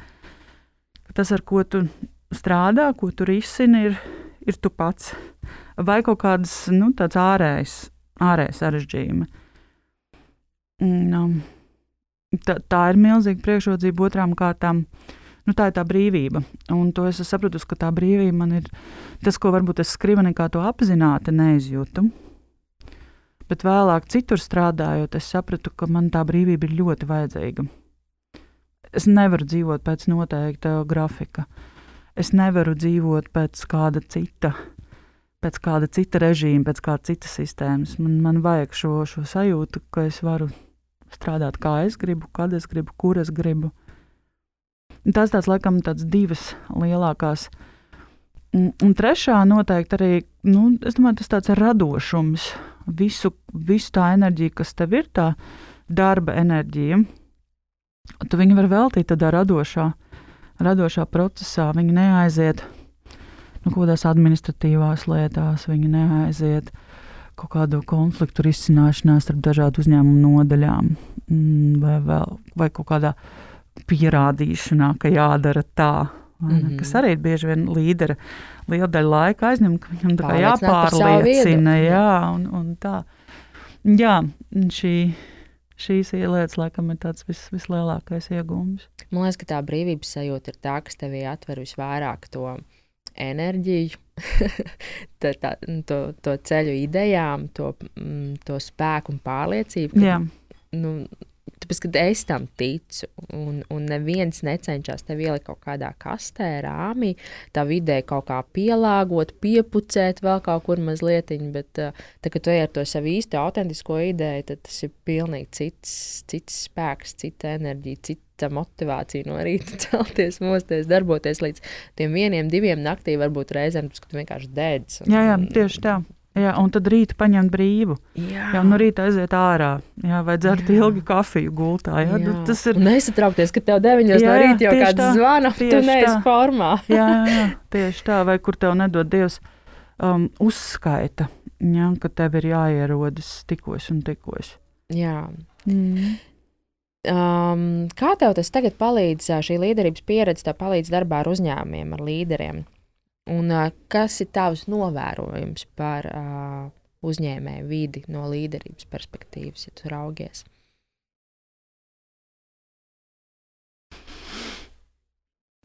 Tas, ar ko tu strādā, ko tu risini, ir, ir tu pats. Vai kaut kādas nu, tādas ārējas, ārējas sarežģījumi. Un, um, tā, tā ir milzīga priekšrocība otrām kārtām. Nu, tā ir tā brīvība. Un to es saprotu, ka tā brīvība man ir tas, ko varbūt es skrivenekā to apzināti neizjūtu. Bet vēlāk, citur strādājot, es sapratu, ka man tā brīvība ir ļoti vajadzīga. Es nevaru dzīvot pēc noteikta grafika. Es nevaru dzīvot pēc kāda cita, pēc kāda cita režīma, pēc kāda citas sistēmas. Man, man vajag šo, šo sajūtu, ka es varu strādāt kā es gribu, kad es gribu, kur es gribu. Un Tas tāds laikam tāds divas lielākās. Un, trešā noteikti arī, nu, es domāju, tas tāds radošums, visu, visu tā enerģija, kas tev ir, tā darba enerģija. Tu viņu var veltīt tādā radošā, radošā procesā. Viņi neaiziet nu, kaut kādās administratīvās lietās, viņi neaiziet kaut kādu konfliktu risināšanā starp dažādu uzņēmumu nodaļām, mm, vai, vēl, vai kaut kādā pierādīšanā, ka jādara tā. Mm. -hmm. Kas arī bieži vien līdera liela daļa laika aizņem, ka viņam tā kā jāpārliecina. Jā, un, un tā. Jā, šī, šīs lietas, laikam, ir tāds vis, vislielākais iegūms. Man liekas, ka tā brīvības sajūta ir tā, kas tevī atver visvairāk to enerģiju, *laughs* tā, tā, to, to ceļu idejām, to, to spēku un pārliecību. ka, nu, tāpēc, kad es tam ticu, un, un neviens necenšas tevi ielikt kaut kādā kastē, rāmī, tā vidē kaut kā pielāgot, piepucēt vēl kaut kur mazliet, bet uh, tā, kad tu ej ar to savu īsto, autentisko ideju, tad tas ir pilnīgi cits, cits spēks, cita enerģija, cita motivācija no rīta *laughs* celties, mosties, darboties līdz tiem vieniem, diviem naktī, varbūt reizēm, tas, ka tu vienkārši dēdz. jā, jā tieši tā. Jā, un tad rītā paņemt brīvu. Jā, Jā, no rīta aiziet ārā, jā, vai dzert Jā. ilgi kafiju gultā. Jā, jā. Tas ir nesatraukties, ka tev deviņos Jā, no jā, rīta jau kāds tā, zvana, tu neesi formā. *laughs* jā, jā, tieši tā, vai kur tev nedod Dievs um, uzskaita, jā, ka tev ir jāierodas tikos un tikos. Jā. Mm. Um, kā tev tas tagad palīdz, šī līderības pieredze tev palīdz darbā ar uzņēmumiem, ar līderiem? Un kas ir tavs novērojums par uh, uzņēmēju vidi no līderības perspektīvas, ja tu raugies?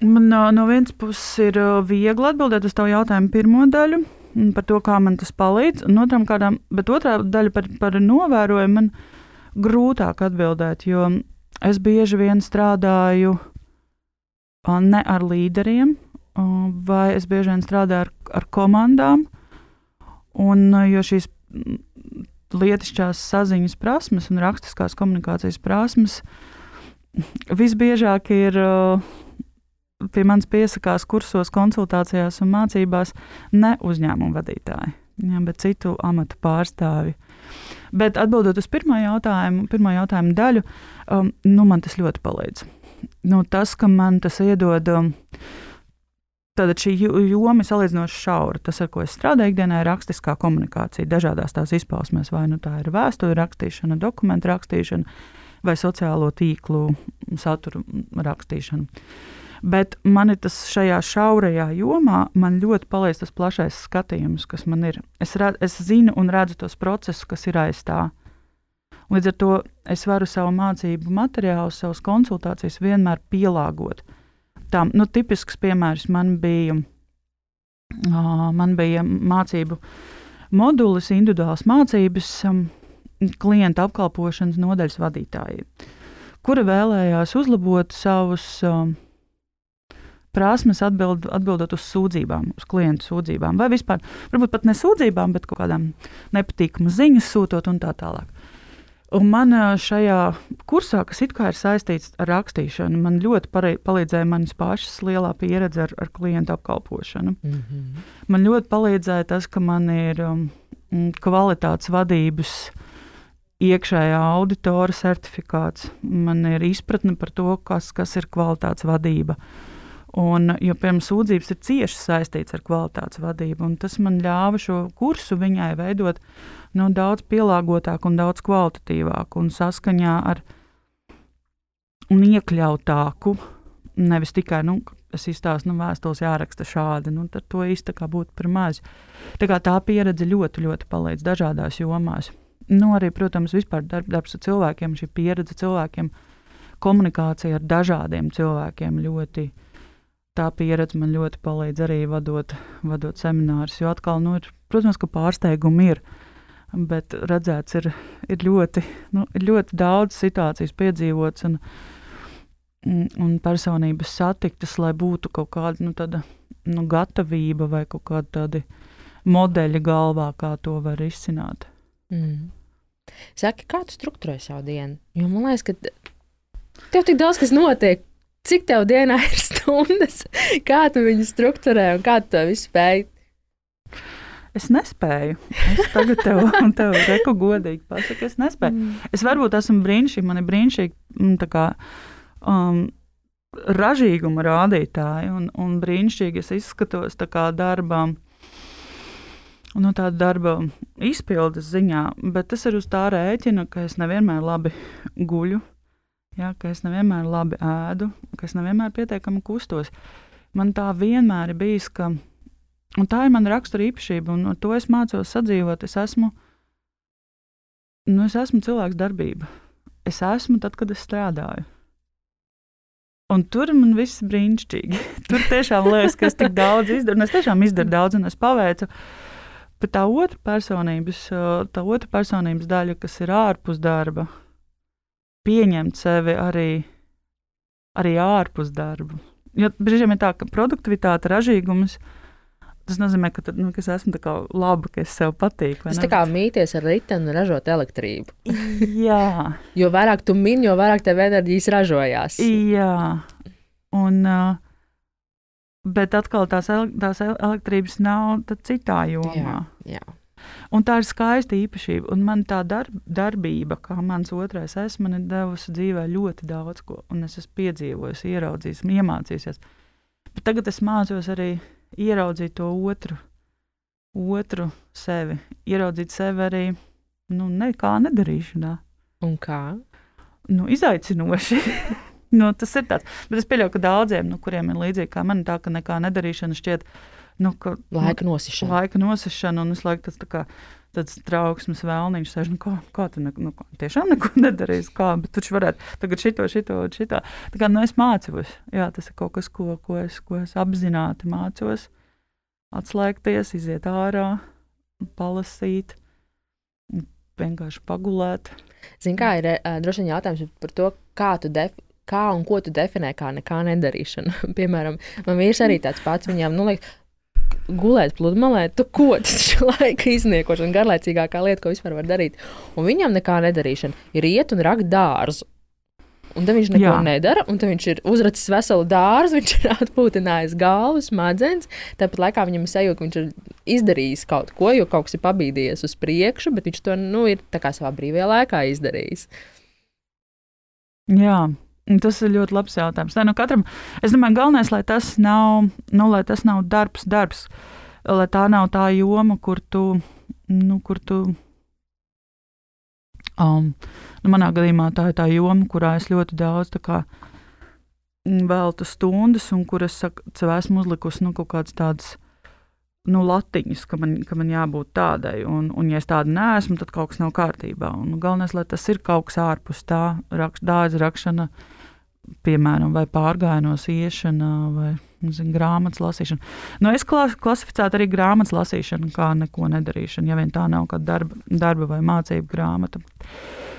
Man no, no vienas puses ir viegli atbildēt uz tavu jautājumu pirmo daļu par to, kā man tas palīdz, un otram kādām, bet otrā daļa par, par novērojumu man grūtāk atbildēt, jo es bieži vien strādāju ne ar līderiem, vai es bieži vien strādāju ar, ar komandām, un jo šīs mm, lietišķās saziņas prasmes un rakstiskās komunikācijas prasmes visbiežāk ir pie manis piesakās kursos, konsultācijās un mācībās ne uzņēmumu vadītāji, ja, bet citu amatu pārstāvji. Bet atbildot uz pirmo jautājumu, pirmo jautājumu daļu, um, nu, man tas ļoti palīdz. Nu, tas, ka man tas iedod. Um, Tātad šī joma ir salīdzinoši šaura. Tas, ar ko es strādāju ikdienā, ir rakstiskā komunikācija. Dažādās tās izpausmēs, vai nu tā ir vēstures rakstīšana, dokumentu rakstīšana, vai sociālo tīklu satura rakstīšana. Bet man ir tas šajā šaurajā jomā, man ļoti palīdz tas plašais skatījums, kas man ir. Es, redz, es zinu un redzu tos procesus, kas ir aiz tā. Līdz ar to es varu savu mācību materiālu, savas konsultācijas vienmēr pielāgot. Tā, nu, tipisks piemērs man bija, uh, man bija mācību modulis, individuāls mācības um, klienta apkalpošanas nodaļas vadītājai, kura vēlējās uzlabot savus um, prasmes atbild, atbildot uz sūdzībām, uz klientu sūdzībām, vai vispār, varbūt pat ne sūdzībām, bet kaut kādām nepatīkamām ziņas sūtot un tā tālāk. Un man šajā kursā, kas it kā ir saistīts ar rakstīšanu, man ļoti palīdzēja manas pašas lielā pieredze ar, ar klientu apkalpošanu. Mm -hmm. Man ļoti palīdzēja tas, ka man ir um, kvalitātes vadības iekšējā auditora certifikāts, man ir izpratne par to, kas, kas ir kvalitātes vadība. Un, jo, piemēram, sūdzības ir cieši saistītas ar kvalitātes vadību, un tas man ļāva šo kursu viņai veidot nu, daudz pielāgotāku un daudz kvalitatīvāku un saskaņā ar un iekļautāku. Nevis tikai, nu, es izstāstu, nu, vēstules jāraksta šādi, nu, tad to īstenībā būtu par maz. Tā, tā pieredze ļoti, ļoti palīdz dažādās jomās. Nu, arī, protams, vispār darb, darbs ar cilvēkiem, šī pieredze cilvēkiem, komunikācija ar dažādiem cilvēkiem ļoti tā pieredze man ļoti palīdz arī vadot, vadot seminārus. Jo atkal, nu, ir, protams, ka pārsteigumi ir. Bet redzēts, ir, ir, ļoti, nu, ļoti daudz situācijas piedzīvots un, un personības satiktas, lai būtu kaut kāda nu, tāda, nu, gatavība vai kaut kāda tāda modeļa galvā, kā to var izsināt. Mm. Saki, kā tu struktūrē savu dienu? Jo man liekas, ka tev tik daudz kas notiek cik tev dienā *laughs* ir stundas, kā tu viņu strukturē un kā tu to visu spēj? Es nespēju. Es tagad tev, tev reku godīgi pasaku, es nespēju. Mm. Es varbūt esmu brīnišķīgi, man ir brīnišķīgi mm, kā um, ražīguma rādītāji un, un brīnišķīgi es izskatos kā darbā. Nu, tāda darba izpildes ziņā, bet tas ir uz tā rēķina, ka es nevienmēr labi guļu. Ja, ka es nevienmēr labi ēdu, ka es nevienmēr pietiekami kustos. Man tā vienmēr ir bijis, ka tā ir mana rakstura īpašība, un ar to es mācos sadzīvot. Es esmu, nu, es esmu cilvēks darbība. Es esmu tad, kad es strādāju. Un tur man viss ir brīnišķīgi. *laughs* Tur tiešām liekas, ka es tik daudz izdaru, un es tiešām izdaru daudz, un es paveicu. Bet tā otra personības, tā otra personības daļa, kas ir ārpus darba, pieņemt sevi arī, arī ārpus darba. Jo brīžiem ir tā, ka produktivitāte, ražīgums. Tas nozīmē, ka, tad, nu, ka es esmu laba, ka es sev patīku. Tas tā kā mīties ar riteni un ražot elektrību. *laughs* Jā. jo vairāk tu mini, jo vairāk tev enerģijas ražojās. Jā. Un, uh, bet atkal tās, tās elektrības nav citā jomā. Jā, jā. Un tā ir skaista īpašība. Un man tā darb, darbība, kā mans otrais es, man ir devusi dzīvē ļoti daudz ko. Un es esmu piedzīvojis, ieraudzījis, iemācījies. Bet tagad es mācos arī ieraudzīt to otru, otru sevi, ieraudzīt sevi arī nu, nekā nedarīšanā. Un kā? Nu, izaicinoši. *laughs* nu, tas ir tāds. Bet es pieļauju, ka daudziem, nu, kuriem ir līdzīgi kā man, tā ka nekā nedarīšana šķiet nu, ka, laika nosišana. Laika nosišana un visu laiku tas tā kā tāds trauksmes vēlniņš sēž, nu, kā, kā tu ne, nu, tiešām neko *laughs* nedarīsi, kā, bet tu varētu tagad šito, šito, šito. Tā kā, nu, es mācos, jā, tas ir kaut kas, ko, ko, es, ko es apzināti mācos, atslēgties, iziet ārā, palasīt, vienkārši pagulēt. Zini, kā ir uh, droši vien jautājums par to, kā tu definē kā un ko tu definē kā nekā nedarīšana. *laughs* Piemēram, man vīrs arī tāds pats. Viņam, nu, liekas, gulēt pludmalē, tu ko *laughs* tas laika izniekošana, garlaicīgākā lieta, ko vispār var darīt. Un viņam nekā nedarīšana ir iet un rakt dārzu. Un tad viņš neko Jā. nedara, un viņš ir uzracis veselu dārzu, *laughs* viņš ir atpūtinājis galvu, smadzenes. Tāpat laikā viņam ir sajūta, ka viņš ir izdarījis kaut ko, jo kaut kas ir pabīdījies uz priekšu, bet viņš to nu, ir savā brīvajā laikā izdarījis. Jā. Tas ir ļoti labs jautājums. Tā, nu, katram, es domāju, galvenais, lai tas nav, nu, lai tas nav darbs, darbs, lai tā nav tā joma, kur tu, nu, kur tu Um, nu, manā gadījumā tā ir tā joma, kurā es ļoti daudz kā, veltu stundas, un kur es saku, esmu uzlikusi nu, kaut kādas tādas nu, latiņas, ka man, ka man jābūt tādai. Un, un, ja es tāda neesmu, tad kaut kas nav kārtībā. Un, galvenais, lai tas ir kaut kas ārpus tā, rakš, dārza rakšana, piemēram, vai pārgājienos iešana, vai zinu, grāmatas lasīšana. Nu, es klas, klasificētu arī grāmatas lasīšanu kā neko nedarīšanu, ja vien tā nav kāda darba, darba vai mācību grāmata.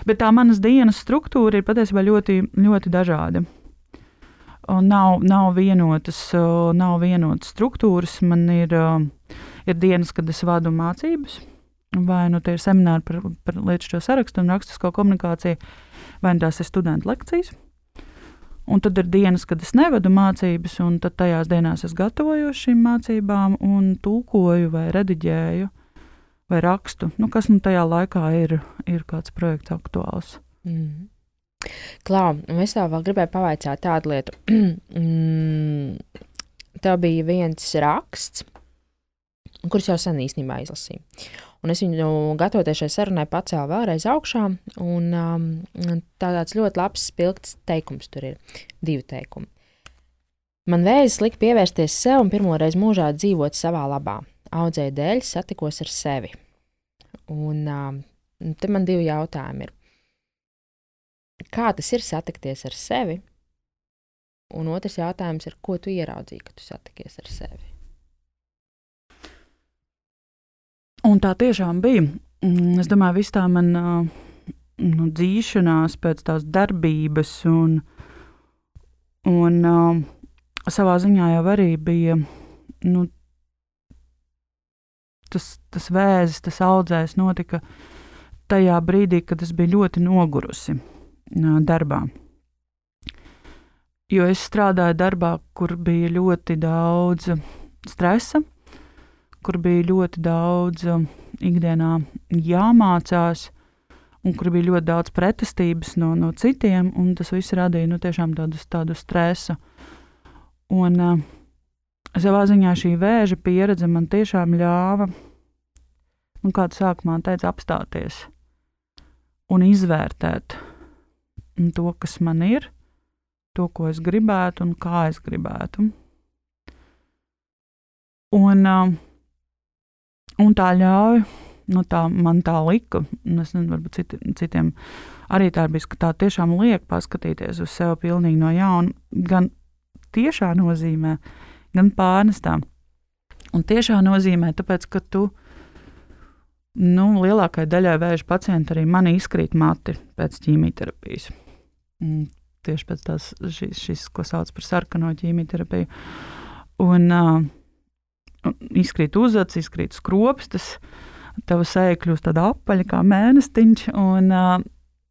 Bet tā manas dienas struktūra ir patiesībā ļoti, ļoti dažāda. Nav, nav, vienotas, nav vienotas struktūras. Man ir, ir dienas, kad es vadu mācības, vai nu tie ir semināri par, par lietu sarakstu un rakstisko komunikāciju, vai nu tās ir studentu lekcijas. Un tad ir dienas, kad es nevedu mācības, un tad tajās dienās es gatavojos šīm mācībām, un tulkoju, vai rediģēju, vai rakstu. Nu, kas nu tajā laikā ir, ir kāds projekts aktuāls. Mm. Klau, es tev vēl gribēju pavaicāt tādu lietu. *clears throat* mm, tev bija viens raksts, kurus jau sen īstenībā izlasīju. Un es viņu gatavoties šai sarunai pacēlu vēlreiz augšā. Un, um, tā tāds ļoti labs, spilgts teikums tur ir. Divi teikumi. Man vēzis lika pievērsties sev un pirmoreiz mūžā dzīvot savā labā. Audzēju dēļ, satikos ar sevi. Un um, te man divi jautājumi ir. Kā tas ir satikties ar sevi? Un otrs jautājums ir, ko tu ieraudzīji, kad tu satikies ar sevi? Un tā tiešām bija. Mm, es domāju, viss tā man nu, dzīšanās pēc tās darbības, un, un savā ziņā jau arī bija nu, tas, tas vēzis, tas audzējs notika tajā brīdī, kad es biju ļoti nogurusi darbā. Jo es strādāju darbā, kur bija ļoti daudz stresa, kur bija ļoti daudz um, ikdienā jāmācās, un kur bija ļoti daudz pretestības no, no citiem, un tas viss radīja nu, tādu, tādu stresu. Un, uh, savā ziņā šī vēža pieredze man tiešām ļāva, nu, kā tu sākumā teici, apstāties un izvērtēt to, kas man ir, to, ko es gribētu un kā es gribētu. Un, uh, Un tā ļauj, nu tā man tā lika, un es nezinu, varbūt citi, citiem arī tā bija, ka tā tiešām liek paskatīties uz sevi pilnīgi no jauna, gan tiešā nozīmē, gan pārnestā. Un tiešā nozīmē, tāpēc, ka tu, nu, lielākajai daļai vēža pacientu arī man izkrīt mati pēc ķīmijterapijas. Tieši pēc tās, šis, šis, ko sauc par sarkano ķīmijterapiju. Un, uh, izkrīt uzacis, izkrīt skropstas, tava seja kļūst tāda apaļa kā mēnestiņš, un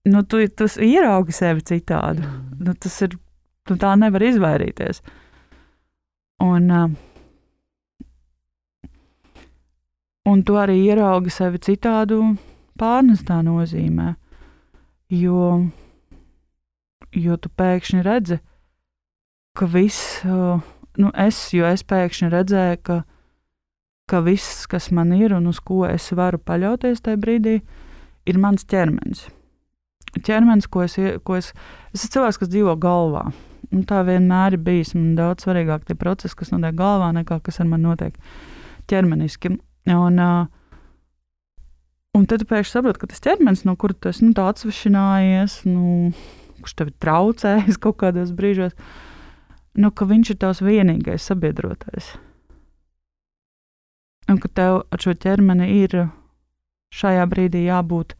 nu, tu, tu ieraugi sevi citādu. Mm. Nu, tas ir, tu tā nevar izvairīties. Un, un tu arī ieraugi sevi citādu pārnestā nozīmē, jo, jo tu pēkšņi redzi, ka viss, nu es, jo es pēkšņi redzēju, ka ka viss, kas man ir un uz ko es varu paļauties tajā brīdī, ir mans ķermenis. Ķermenis, ko es, ko es, es esmu cilvēks, kas dzīvo galvā. Un tā vienmēr ir bijis. Man daudz svarīgāk tie procesi, kas notiek galvā, nekā kas ar mani notiek ķermeniski. Un, un tad pēkšņi saprotu, ka tas ķermenis, no kura esi nu, atsvešinājies, nu, kurš tev ir traucējis *laughs* kaut kādos brīžos, nu, ka viņš ir tavs vienīgais sabiedrotais un ka tev ar šo ķermeni ir šajā brīdī jābūt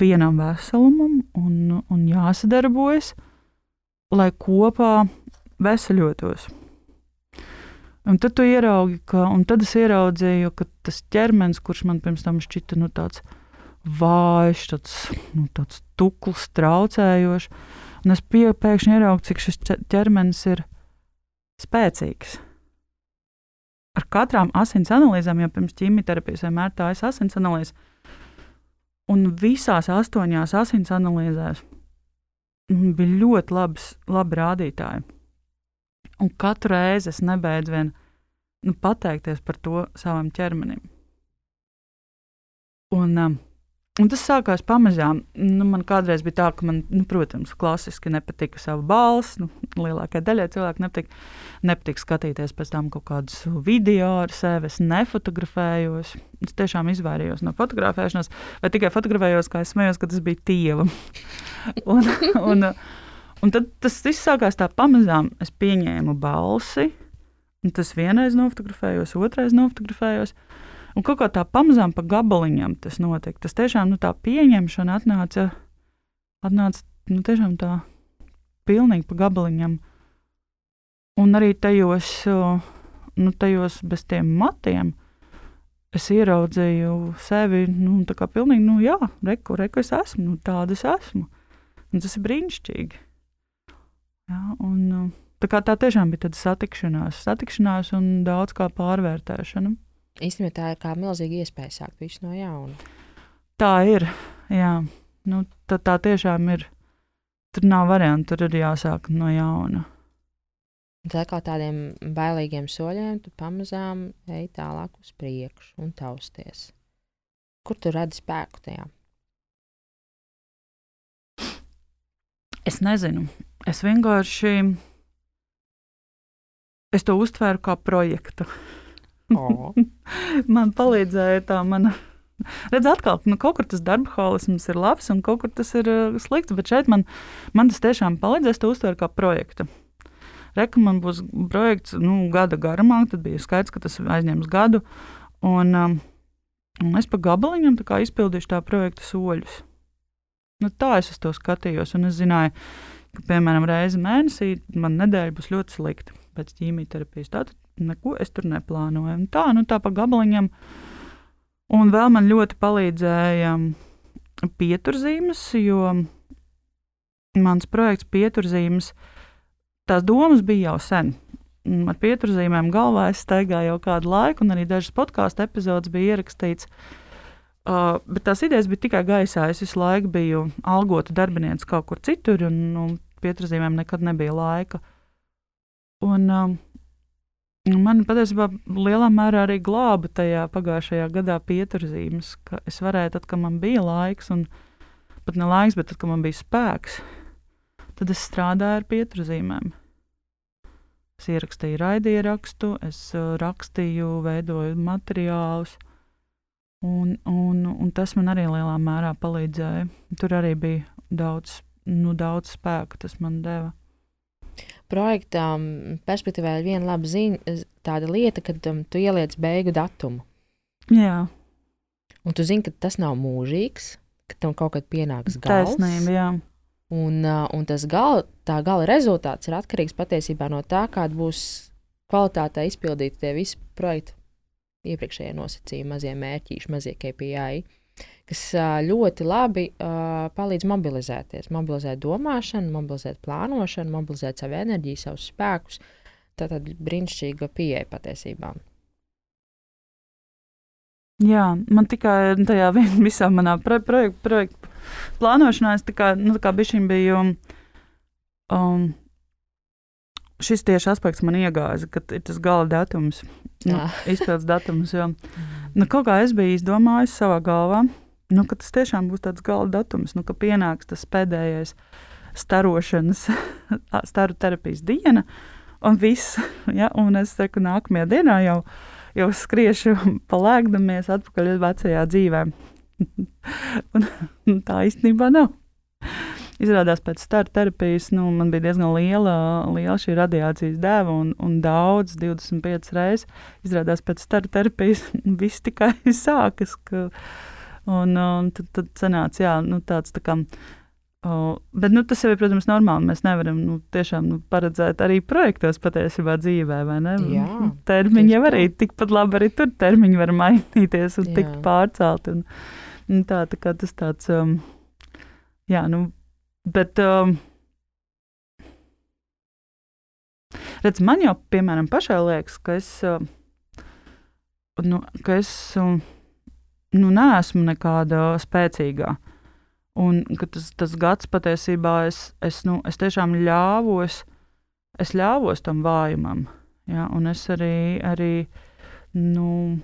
vienam veselumam un, un jāsadarbojas, lai kopā veseļotos. Un tad tu ieraugi, ka, un tad es ieraudzīju, ka tas ķermenis, kurš man pirms tam šķita nu, tāds vājš, tāds, nu, tāds tukls, traucējošs, Un es pēkšņi ieraugu, cik šis ķermenis ir spēcīgs. Ar katrām asins analīzēm, jau pirms ķīmijterapijas vienmēr tā ir asins analīze, un visās astoņās asins analīzēs bija ļoti labs, labi rādītāji. Un katru reizi es nebeidzu vien nu, pateikties par to savam ķermenim. Un, um, Un tas sākās pamazām. Nu, man kādreiz bija tā, ka man, nu, protams, klasiski nepatika sava balss. Nu, lielākajai daļai cilvēku nepatika, nepatika skatīties pēc tam kaut kādus video ar sevi. Es nefotografējos. Es tiešām izvairījos no fotografēšanās, vai tikai fotografējos, kā es smējos, ka tas bija tieva. *laughs* un, un, un tad tas viss sākās tā pamazām. Es pieņēmu balsi, un tas vienreiz nofotografējos, otrais nofotografējos. Un kaut kā tā pamazām pa gabaliņam tas notika. Tas tiešām nu, tā pieņemšana atnāca, atnāca nu, tiešām tā pilnīgi pa gabaliņam. Un arī tajos, nu, tajos bez tiem matiem es ieraudzīju sevi, nu, tā kā pilnīgi, nu, jā, reku, reku es esmu, nu, tāda es esmu. Un tas ir brīnišķīgi. Jā, un, tā, kā tā tiešām bija tāda satikšanās, satikšanās un daudz kā pārvērtēšana. Īstenībā tā ir kā milzīga iespēja sākt visu no jauna. Tā ir. Jā, nu, tā, tā tiešām ir. Tur nav variantu, tur ir jāsāk no jauna. Tā kā tādiem bailīgiem soļiem, tu pamazām ej tālāk uz priekšu un tausties. Kur tu redzi spēku tajā? Es nezinu. Es vienkārši es to uztvēru kā projektu. *laughs* Man palīdzēja tā mana. Redz, atkal, nu, kaut kur tas darba holisms ir labs, un kaut kur tas ir uh, slikts. Bet šeit man, man tas tiešām palīdzēs to uztvert kā projektu. Reka man būs projekts nu, gada garumā, tad bija skaidrs, ka tas aizņems gadu. Un, um, un es pa gabaliņam izpildīšu tā projekta soļus. Nu, tā es uz to skatījos, un es zināju, ka, piemēram, reizi mēnesī man nedēļa būs ļoti slikta pēc ķīmijterapijas. Tātad neko es tur neplānoju. Un tā, nu tā pa gabaliņam. Un vēl man ļoti palīdzēja pieturzīmes, jo mans projekts pieturzīmes, tās domas bija jau sen. Ar pieturzīmēm galvā es staigāju jau kādu laiku, un arī dažas podkāstu epizodes bija ierakstīts. Uh, bet tās idejas bija tikai gaisā. Es visu laiku biju algota darbinieks kaut kur citur, un nu, pieturzīmēm nekad nebija laika. Un, uh, Man patiesībā lielā mērā arī glāba tajā pagājušajā gadā pieturzīmes, ka es varēju, tad, kad man bija laiks, un pat ne laiks, bet tad, kad man bija spēks, tad es strādāju ar pieturzīmēm. Es ierakstīju raidierakstu, es uh, rakstīju, veidoju materiālus, un, un, un tas man arī lielā mērā palīdzēja. Tur arī bija daudz, nu, daudz spēka, tas man deva projektām perspektīvā ir viena laba ziņa, tāda lieta, ka um, tu ieliec beigu datumu. Jā. Un tu zini, ka tas nav mūžīgs, ka tam kaut kad pienāks gals. Taisnība, jā. Un, uh, un tas gala, tā gala rezultāts ir atkarīgs patiesībā no tā, kāda būs kvalitātē izpildīti tie visi projekti, iepriekšējie nosacījumi, mazie mērķīši, mazie KPI kas ļoti labi uh, palīdz mobilizēties. Mobilizēt domāšanu, mobilizēt plānošanu, mobilizēt savu enerģiju, savus spēkus. Tā tad brīnišķīga pieeja patiesībā. Jā, man tikai tajā *laughs* visā manā pro projektu, projektu plānošanā es kā, nu, kā biju. Um, šis tieši aspekts man iegāza, ka ir tas gala datums, nu, izpildes datums. Jo, *laughs* nu, kaut kā es biju izdomājis savā galvā, nu, ka tas tiešām būs tāds gala datums, nu, ka pienāks tas pēdējais starošanas, *laughs* staru terapijas diena, un viss. *laughs* Ja, un es saku, nākamajā dienā jau, jau skriešu *laughs* palēkdamies atpakaļ uz vecajā dzīvē. un, un tā īstenībā nav. Izrādās, pēc starta terapijas nu, man bija diezgan liela, liela šī radiācijas dēva, un, un daudz, 25 reizes. Izrādās, pēc starta terapijas viss tikai sākas. Ka, Un, un tad, tad sanāca, jā, nu, tāds tā kā. Uh, bet nu, tas jau ir, protams, normāli. Mēs nevaram nu, tiešām nu, paredzēt arī projektos patiesībā dzīvē, vai ne? Jā, termiņi jau arī tikpat labi, arī tur termiņi var mainīties un jā. tikt pārcelt. Un, un tā, tā kā tas tāds, um, jā, nu, bet. Um, Redz, man jau, piemēram, pašai liekas, ka es, uh, nu, ka es uh, nu, neesmu nekāda spēcīgā. Un tas, tas gads patiesībā es, es, nu, es tiešām ļāvos, es ļāvos tam vājumam. Ja, un es arī, arī nu,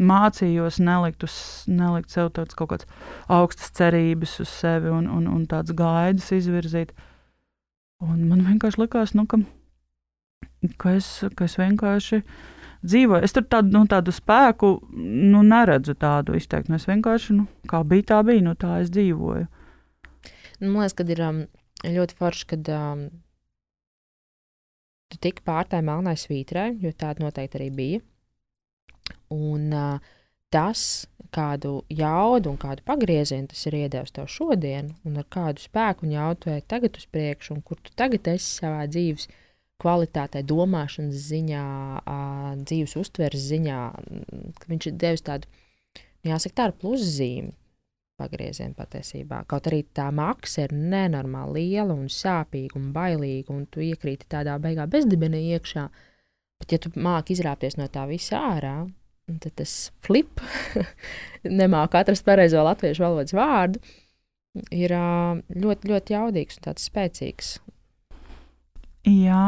mācījos nelikt, uz, nelikt sev tādas kaut kādas augstas cerības uz sevi un, un, un tādas gaidas izvirzīt. Un man vienkārši likās, nu, ka, ka, es, ka es vienkārši dzīvoju. Es tur tādu, nu, tādu spēku nu, neredzu tādu izteikti. Es vienkārši, nu, kā bija, tā bija, nu, tā es dzīvoju. Nu, man liekas, ka ir um, ļoti forši, kad um, tu tiki pār tai melnai svītrai, jo tāda noteikti arī bija. Un uh, tas, kādu jaudu un kādu pagriezienu tas ir iedevis tev šodien, un ar kādu spēku un vai tagad uz priekšu, un kur tu tagad esi savā dzīves kvalitātē, domāšanas ziņā, dzīves uztveres ziņā, viņš ir devis tādu, jāsaka, tādu pluszīmi pagriezienu patiesībā. Kaut arī tā maksa ir nenormāli liela un sāpīga un bailīga, un tu iekrīti tādā beigā bezdibenī iekšā. Bet, ja tu māki izrāpties no tā visa ārā, tad tas flip, *laughs* nemāku atrast pareizo latviešu valodas vārdu, ir ļoti, ļoti jaudīgs un tāds spēcīgs. Jā,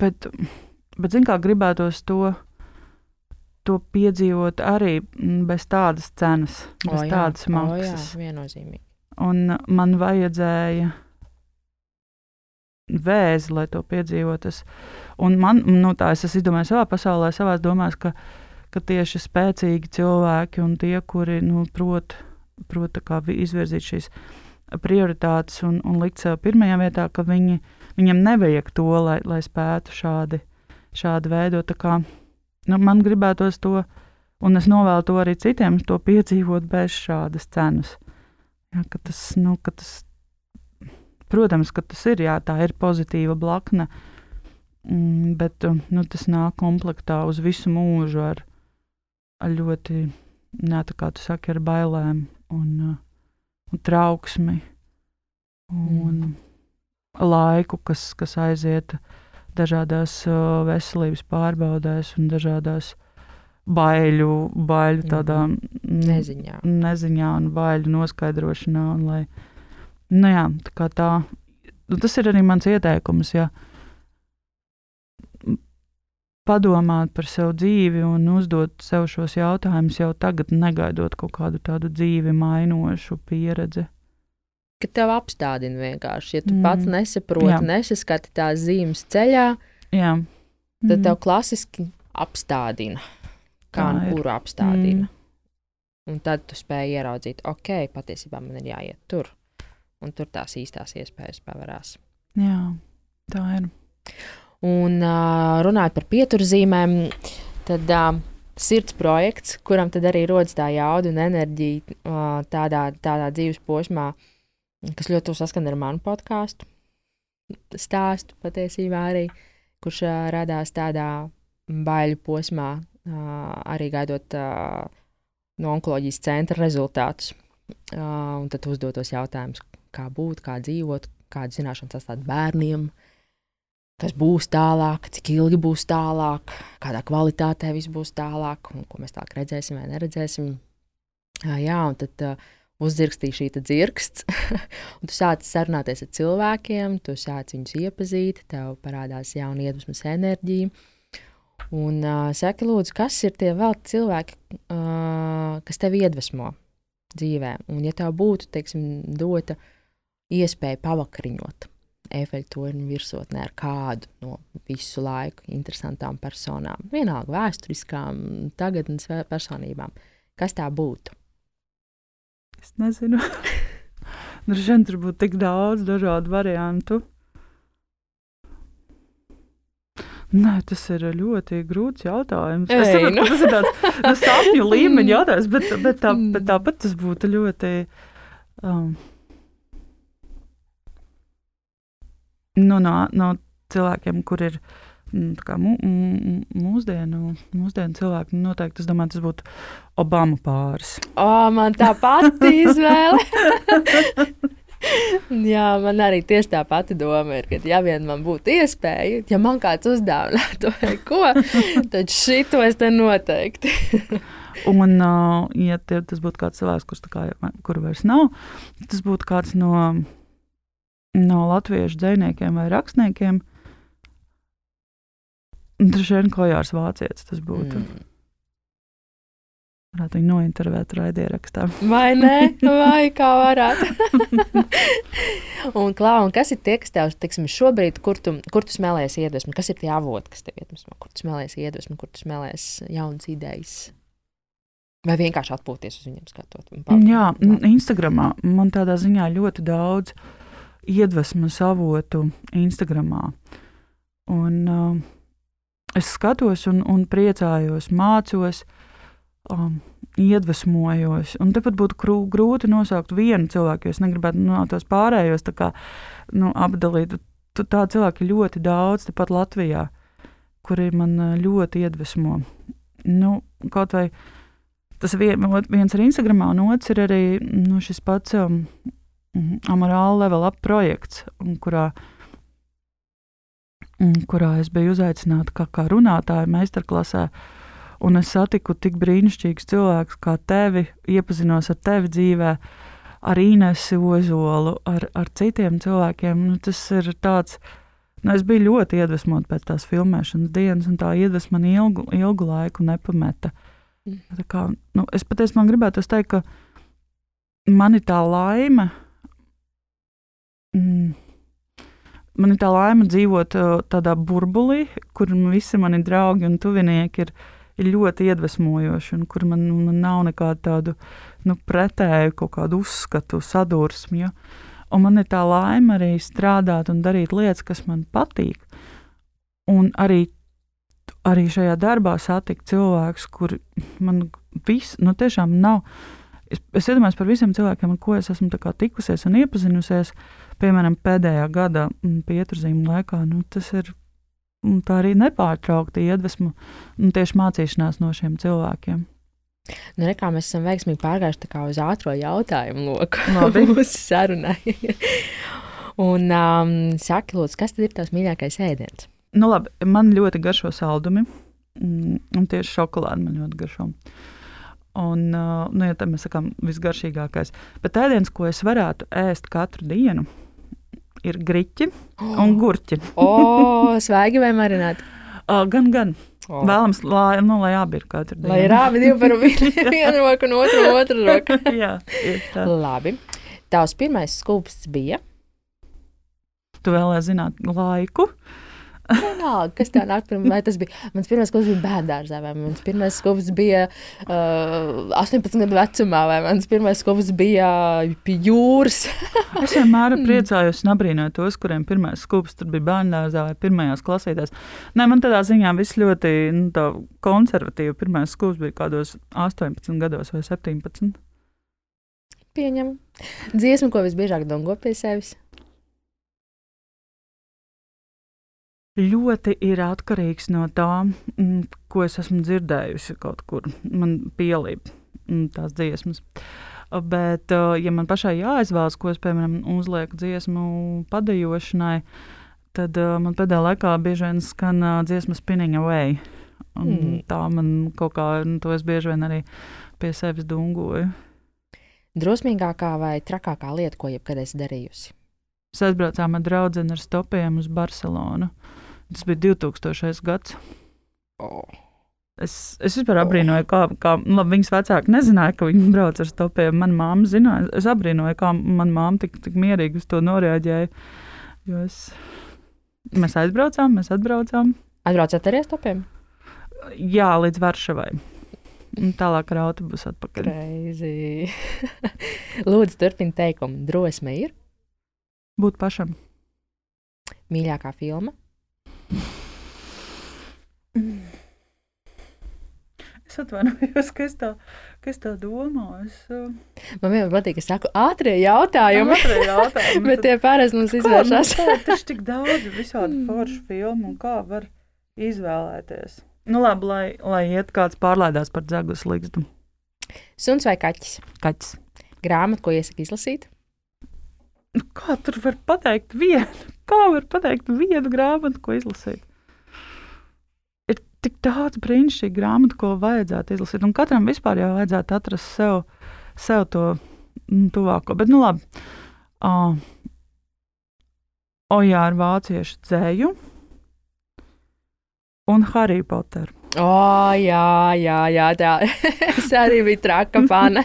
bet, bet zin kā gribētos to, to piedzīvot arī bez tādas cenas, bez o, tādas maksas. O, jā, viennozīmīgi. Un man vajadzēja vēzi, lai to piedzīvotu. Un man, nu, tā es esmu izdomājis savā pasaulē, savā domās, ka, ka tieši spēcīgi cilvēki un tie, kuri nu, prot, prot izvirzīt šīs prioritātes un, un likt sev pirmajā vietā, ka viņi, viņiem nevajag to, lai, lai spētu šādi, šādi veidot. Kā, nu, man gribētos to, un es novēlu to arī citiem, to piedzīvot bez šādas cenas. Ja, ka tas, nu, ka tas Protams, ka tas ir, jā, tā ir pozitīva blakne, mm, bet nu, tas nāk komplektā uz visu mūžu ar, ar ļoti, jā, kā tu saki, ar bailēm un, un trauksmi un mm. Laiku, kas, kas aiziet dažādās uh, veselības pārbaudēs un dažādās baiļu, baiļu mm. tādā neziņā. neziņā un baiļu noskaidrošanā. Un, lai, Nu, jā, tā, tā nu, tas ir arī mans ieteikums. Ja padomāt par savu dzīvi un uzdot sev šos jautājumus jau tagad, negaidot kaut kādu tādu dzīvi mainošu pieredzi. Ka tev apstādina vienkārši. Ja tu mm. pats nesaproti, jā. nesaskati tās zīmes ceļā, jā. mm. tad tev klasiski apstādina. Kā nu kuru apstādina. Mm. Un tad tu spēj ieraudzīt, ok, patiesībā man ir jāiet tur un tur tās īstās iespējas pavērās. Jā, tā ir. Un uh, runājot par pieturzīmēm, tad uh, sirds projekts, kuram tad arī rodas tā jauda un enerģija uh, tādā, tādā dzīves posmā, kas ļoti saskana ar manu podkāstu stāstu patiesībā arī, kurš uh, radās tādā baiļu posmā, uh, arī gaidot uh, no onkoloģijas centra rezultātus. Uh, un tad uzdotos jautājumus, kā būt, kā dzīvot, kādas zināšanas atstāt bērniem, kas būs tālāk, cik ilgi būs tālāk, kādā kvalitātē viss būs tālāk, un ko mēs tālāk redzēsim vai neredzēsim. Jā, un tad uh, uzdzirkstīja šī dzirksts, *laughs* tu sāc sarunāties ar cilvēkiem, tu sāc viņus iepazīt, tev parādās jauna iedvesmas enerģija. Un uh, saki, lūdzu, kas ir tie vēl cilvēki, uh, kas tev iedvesmo dzīvē? Un, ja tev būtu, teiksim, dota iespēja pavakariņot efeļtoņu virsotnē ar kādu no visu laiku interesantām personām, vienalga vēsturiskām, tagadnes personībām. Kas tā būtu? Es nezinu. *laughs* Droši vien tur būtu tik daudz dažādu variantu. Nē, tas ir ļoti grūts jautājums. Ei, es saprotu, nu. tas ir tāds nu, sapņu *laughs* līmeņa jautājums, bet, bet, tā, bet tāpat tas būtu ļoti. Um, nu, no, no cilvēkiem, kur ir mm, kā, mū, mūsdienu, mūsdienu cilvēki, nu, noteikti es domāju, tas būtu Obama pāris. O, man tā pati *laughs* izvēle. Jā, man arī tieši tā pati doma ir, ka, ja vien man būtu iespēja, ja man kāds uzdāvinātu vai ko, tad šito es te noteikti. *laughs* Un, uh, ja tie, tas būtu kāds cilvēks, kurš kā, kur vairs nav, tas būtu kāds no, no latviešu dziniekiem vai rakstniekiem. Droši vien Kojārs Vācietis tas būtu. Mm. Varētu viņu nointervēt raidierakstā. Vai ne? *laughs* Vai kā varētu? un, klā, un kas ir tie, kas tev, teiksim, šobrīd, kur tu, kur tu smēlējies iedvesmu? Kas ir tie avoti, kas tev iedvesmo? Kur tu smēlējies iedvesmu, kur tu smēlējies jaunas idejas? Vai vienkārši atpūties uz viņiem skatot? Jā, Instagramā man tādā ziņā ļoti daudz iedvesmas avotu Instagramā. Un, uh, es skatos un, un priecājos, mācos. Uh, um, iedvesmojos. Un tepat būtu krū, grūti nosaukt vienu cilvēku, jo es negribētu no nu, tos pārējos kā, nu, apdalīt. Tādu cilvēku ir ļoti daudz, tepat Latvijā, kuri man uh, ļoti iedvesmo. Nu, kaut vai tas vien, viens ir Instagram, un otrs ir arī nu, šis pats um, Amarāla level up projekts, kurā, kurā es biju uzaicināta kā, kā runātāja meistarklasē. Un es satiku tik brīnišķīgus cilvēkus kā tevi, iepazinos ar tevi dzīvē, ar Inesu Ozolu, ar, ar citiem cilvēkiem. Nu, tas ir tāds, nu, es biju ļoti iedvesmota pēc tās filmēšanas dienas, un tā iedvesma man ilgu, ilgu laiku nepameta. Mm. Tā kā, nu, es patiesībā gribētu teikt, ka man ir tā laime. Mm, Man ir tā laime dzīvot uh, tādā burbulī, kur visi mani draugi un tuvinieki ir ir ļoti iedvesmojoši, un kur man, man nav nekādu tādu nu, pretēju kaut kādu uzskatu, sadursmju. Un man ir tā laime arī strādāt un darīt lietas, kas man patīk. Un arī, arī šajā darbā satikt cilvēkus, kur man viss, nu tiešām nav. Es, es iedomājos par visiem cilvēkiem, ar ko es esmu tikusies un iepazinusies, piemēram, pēdējā gada mm, pieturzīmju laikā. Nu, tas ir un tā arī nepārtraukti iedvesmu un tieši mācīšanās no šiem cilvēkiem. Nu, re, kā mēs esam veiksmīgi pārgājuši uz ātrā jautājumu loku *laughs* mūsu sarunai. *laughs* un um, saki, lūdzu, kas tad ir tavs mīļākais ēdiens? Nu, labi, man ļoti garšo saldumi, mm, un tieši šokolāde man ļoti garšo. Un, uh, nu, ja tā mēs sakām, visgaršīgākais. Bet ēdiens, ko es varētu ēst katru dienu, ir griķi oh. *gasps* un gurķi. o, svaigi vai marināti? *laughs* Uh, gan, gan. Oh. Vēlams, lai, nu, lai abi ir katru dienu. Lai ir abi divi par *laughs* *laughs* vienu, roku un otru, otru roku. Jā, tā. Labi. Tavs pirmais skūpsts bija? Tu vēlēji zināt laiku? Uh, Vienalga, kas tā nāk pirmā, vai tas bija mans pirmais skūps bija bērngārzā, vai mans pirmais skūps bija uh, 18 gadu vecumā, vai mans pirmais skūps bija pie jūras. *laughs* es vienmēr priecājos un abrīnoju tos, kuriem pirmais skūps bija bērngārzā vai pirmajās klasītēs. Nē, man tādā ziņā viss ļoti nu, konservatīvi. Pirmais skūps bija kādos 18 gados vai 17. Pieņem. Dziesmu, ko visbiežāk dongo pie sevis. Ļoti ir atkarīgs no tā, mm, ko es esmu dzirdējusi kaut kur. Man pielīp mm, tās dziesmas. Bet, ja man pašai jāizvēlas, ko es, piemēram, uzlieku dziesmu padejošanai, tad man pēdējā laikā bieži vien skan dziesma Spinning Away. Mm. Tā man kaut kā, nu, to es bieži vien arī pie sevis dungoju. Drosmīgākā vai trakākā lieta, ko jebkad esi darījusi? Mēs aizbraucām ar draugu ar stopiem uz Barcelonu. Tas bija 2000. gads. Oh. Es, es vispār abrīnoju, kā, kā nu, labi, viņas vecāki nezināja, ka viņi brauc ar stopiem. Manā māte zināja, es abrīnoju, kā manā māte tik, tik mierīgi uz to noreaģēja. Es, mēs aizbraucām, mēs atbraucām. Atbraucāt arī ar stopiem? Jā, līdz Varšavai. Un tālāk ar autobusu atpakaļ. Reizi. *laughs* Lūdzu, turpiniet teikumu. Drosme ir? Būt pašam. Mīļākā filma? Es atvainojos, ka es tā, ka es tā domāju. Es, uh... Man vienmēr patīk, ka es saku, ātrie jautājumi. Ātrie jautājumi *laughs* bet tie parasti mums izvēršas. Nu, tas tik daudz visādi *laughs* foršu filmu, un kā var izvēlēties. Nu, labi, lai, lai iet kāds pārlaidās par dzegus likstu. Suns vai kaķis? Kaķis. Grāmatu, ko iesaka izlasīt? nu, kā tur var pateikt vienu? Kā var pateikt vienu grāmatu, ko izlasīt? Tik daudz brīnišķīgu grāmatu, ko vajadzētu izlasīt. Un katram vispār jau vajadzētu atrast sev, sev to nu, tuvāko. Bet, nu labi. Uh, Ojā ar vāciešu dzēju un Harry Potter. O, oh, jā, jā, jā, tā. *laughs* es arī biju traka fana.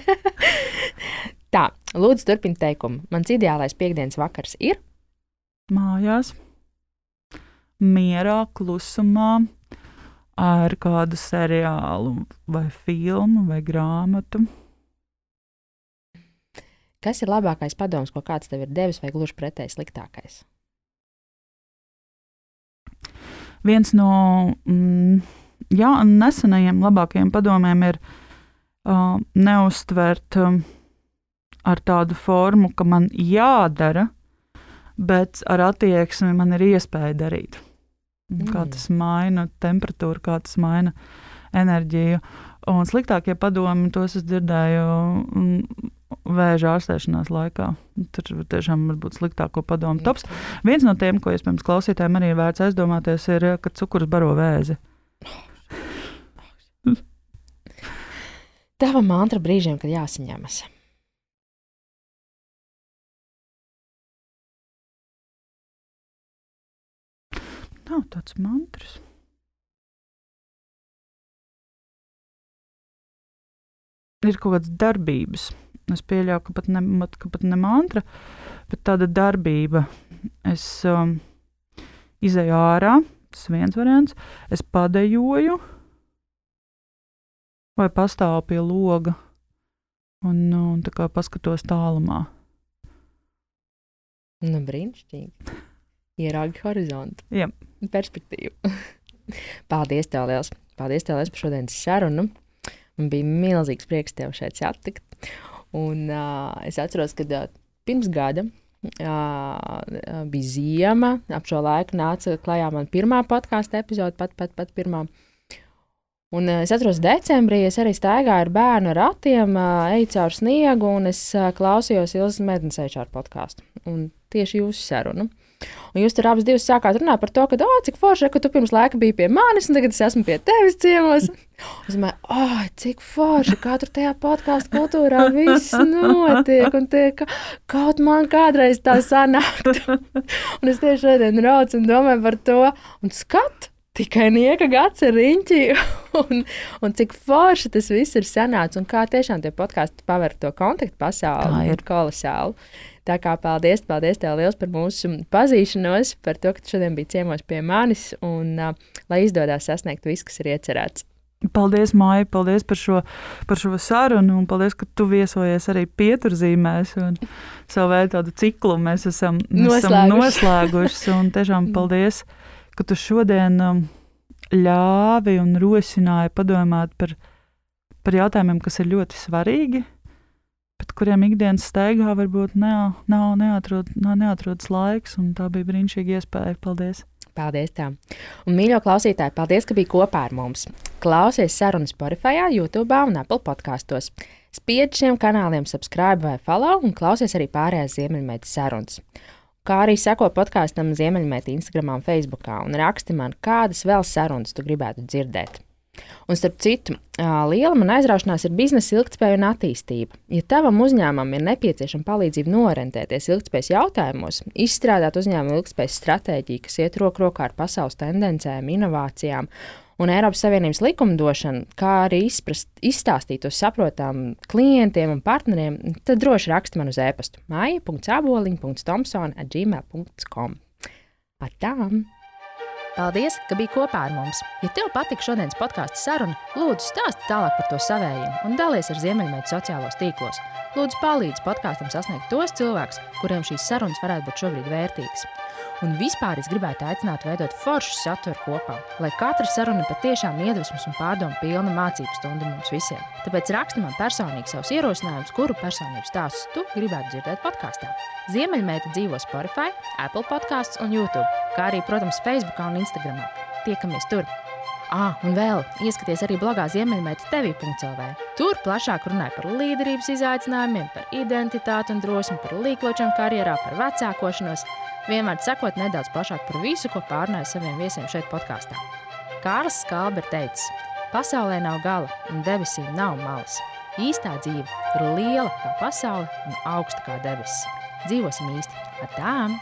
*laughs* tā, lūdzu, turpiniet teikumu. Mans ideālais piekdienas vakars ir mājās, mierā, klusumā, ar kādu seriālu, vai filmu, vai grāmatu. Kas ir labākais padoms, ko kāds tev ir devis, vai gluži pretēji sliktākais? viens no mm, jā, nesenajiem labākajiem padomiem ir uh, neustvert uh, ar tādu formu, ka man jādara, bet ar attieksmi man ir iespēja darīt. Mm. Kā tas maina temperatūru, kā tas maina enerģiju. Un sliktākie padomi, tos es dzirdēju mm, vēža ārstēšanās laikā. Tur tiešām var būt sliktāko padomu tops. Viens no tiem, ko iespējams klausītājiem arī vērts aizdomāties, ir, ka cukurs baro vēzi. Tava mantra brīžiem, kad jāsaņemas. Nav tāds mantras. Ir kaut kādas darbības, Es pieļauju, ka pat ne, ka pat ne mantra, bet tāda darbība. Es um, izēju ārā, tas viens variants. Es padejoju vai pastāvu pie loga un, un tā kā paskatos tālumā. Nu, brīnišķīgi. Ieraugi horizontu. Jā. Perspektīvu. *laughs* Paldies, tev liels. Paldies, tev liels par šodienas sarunu. Man bija milzīgs prieks tev šeit satikt. Un uh, es atceros, ka uh, pirms gada uh, bija ziema. Ap šo laiku nāca klajā man pirmā podkāstu epizode, pat, pat, pat pirmā. Un uh, es atceros, decembrī es arī staigāju ar bērnu ratiem, uh, eju caur sniegu, un es uh, klausījos Ilzas Mednes HR podkāstu. Un tieši jūsu sarunu. Un jūs tur abas divas sākāt runāt par to, ka, oh, cik forši, ka tu pirms laika biji pie manis, un tagad es esmu pie tevis ciemos. *laughs* Es domāju, oh, cik forši, kā tur tajā podkāstu kultūrā viss notiek, un tie, ka kaut man kādreiz tā sanāktu. *laughs* un es tieši šodien raucu un domāju par to, un skatu. Tikai nieka gads ar riņķi, *laughs* un, un cik forši tas viss ir sanācis, un kā tiešām tie podkāsti paver to kontaktu pasauli. Tā ir kolosāli. Tā kā paldies, paldies tev liels par mūsu pazīšanos, par to, ka tu šodien biji ciemos pie manis un uh, lai izdodas sasniegt visu, kas ir iecerēts. Paldies, Maija, paldies par šo, par šo sarunu, un paldies, ka tu viesojies arī pieturzīmēs. Savu veidu tādu ciklu mēs esam, mēs esam noslēguši. Un tiešām *laughs* paldies, ka tu šodien ļāvi un rosināji padomāt par, par jautājumiem, kas ir ļoti svarīgi bet kuriem ikdienas steigā varbūt nav, nav neatrod, nav neatrodas laiks. Tā bija brīnišķīga iespēja. Paldies! Paldies! Tā. Un, mīļo klausītāji, paldies, ka bija kopā ar mums. Klausies sarunas Spotify, YouTube un Apple podkastos. Spiedz šiem kanāliem, subscribe vai follow, un klausies arī pārējās Ziemeļmeitas sarunas. Kā arī seko podkāstam Ziemeļmeita Instagram un Facebook, un raksti man, kādas vēl sarunas tu gribētu dzirdēt. Un starp citu, liela man aizraušanās ir biznesa ilgspēja un attīstība. Ja tavam uzņēmumam ir nepieciešama palīdzība norentēties ilgspējas jautājumos, izstrādāt uzņēmuma ilgspējas stratēģiju, kas iet roku rokā ar pasaules tendencēm, inovācijām un Eiropas Savienības likumdošanu, kā arī izprast, izstāstīt to saprotam klientiem un partneriem, tad droši raksti man uz e-pastu māja.aboliņa.tomsona.gmail.com. Ar tām! Paldies, ka biji kopā ar mums! Ja tev patika šodienas podkāstu saruna, lūdzu stāsti tālāk par to savējiem un dalies ar Ziemeļmeitu sociālos tīklos. Lūdzu, palīdzi podkāstam sasniegt tos cilvēkus, kuriem šīs sarunas varētu būt šobrīd vērtīgas. Un vispār es gribētu aicināt veidot foršu saturu kopā, lai katra saruna patiešām iedvesmas un pārdomu pilna mācību stunda mums visiem. Tāpēc raksti man personīgi savus ierosinājumus, kuru personības stāstus tu gribētu dzirdēt podkāstā. Ziemeļmeita dzīvo Spotify, Apple podkāstos un YouTube, kā arī, protams, Facebook un Instagram. Tiekamies tur! Ah, un vēl ieskaties arī blogā Ziemeļmeita TV.CLV. Tur plašāk runāja par līderības izaicinājumiem, par identitāti un drosmi, par līkločiem karjerā, par vecākošanos. Vienmēr sakot nedaudz plašāk par visu, ko pārnāja saviem viesiem šeit podkāstā. Kārlis Skalbe ir teicis, pasaulē nav gala un debesīm nav malas. Īstā dzīve ir liela kā pasaule un augsta kā debesis. Dzīvosim īsti ar tām!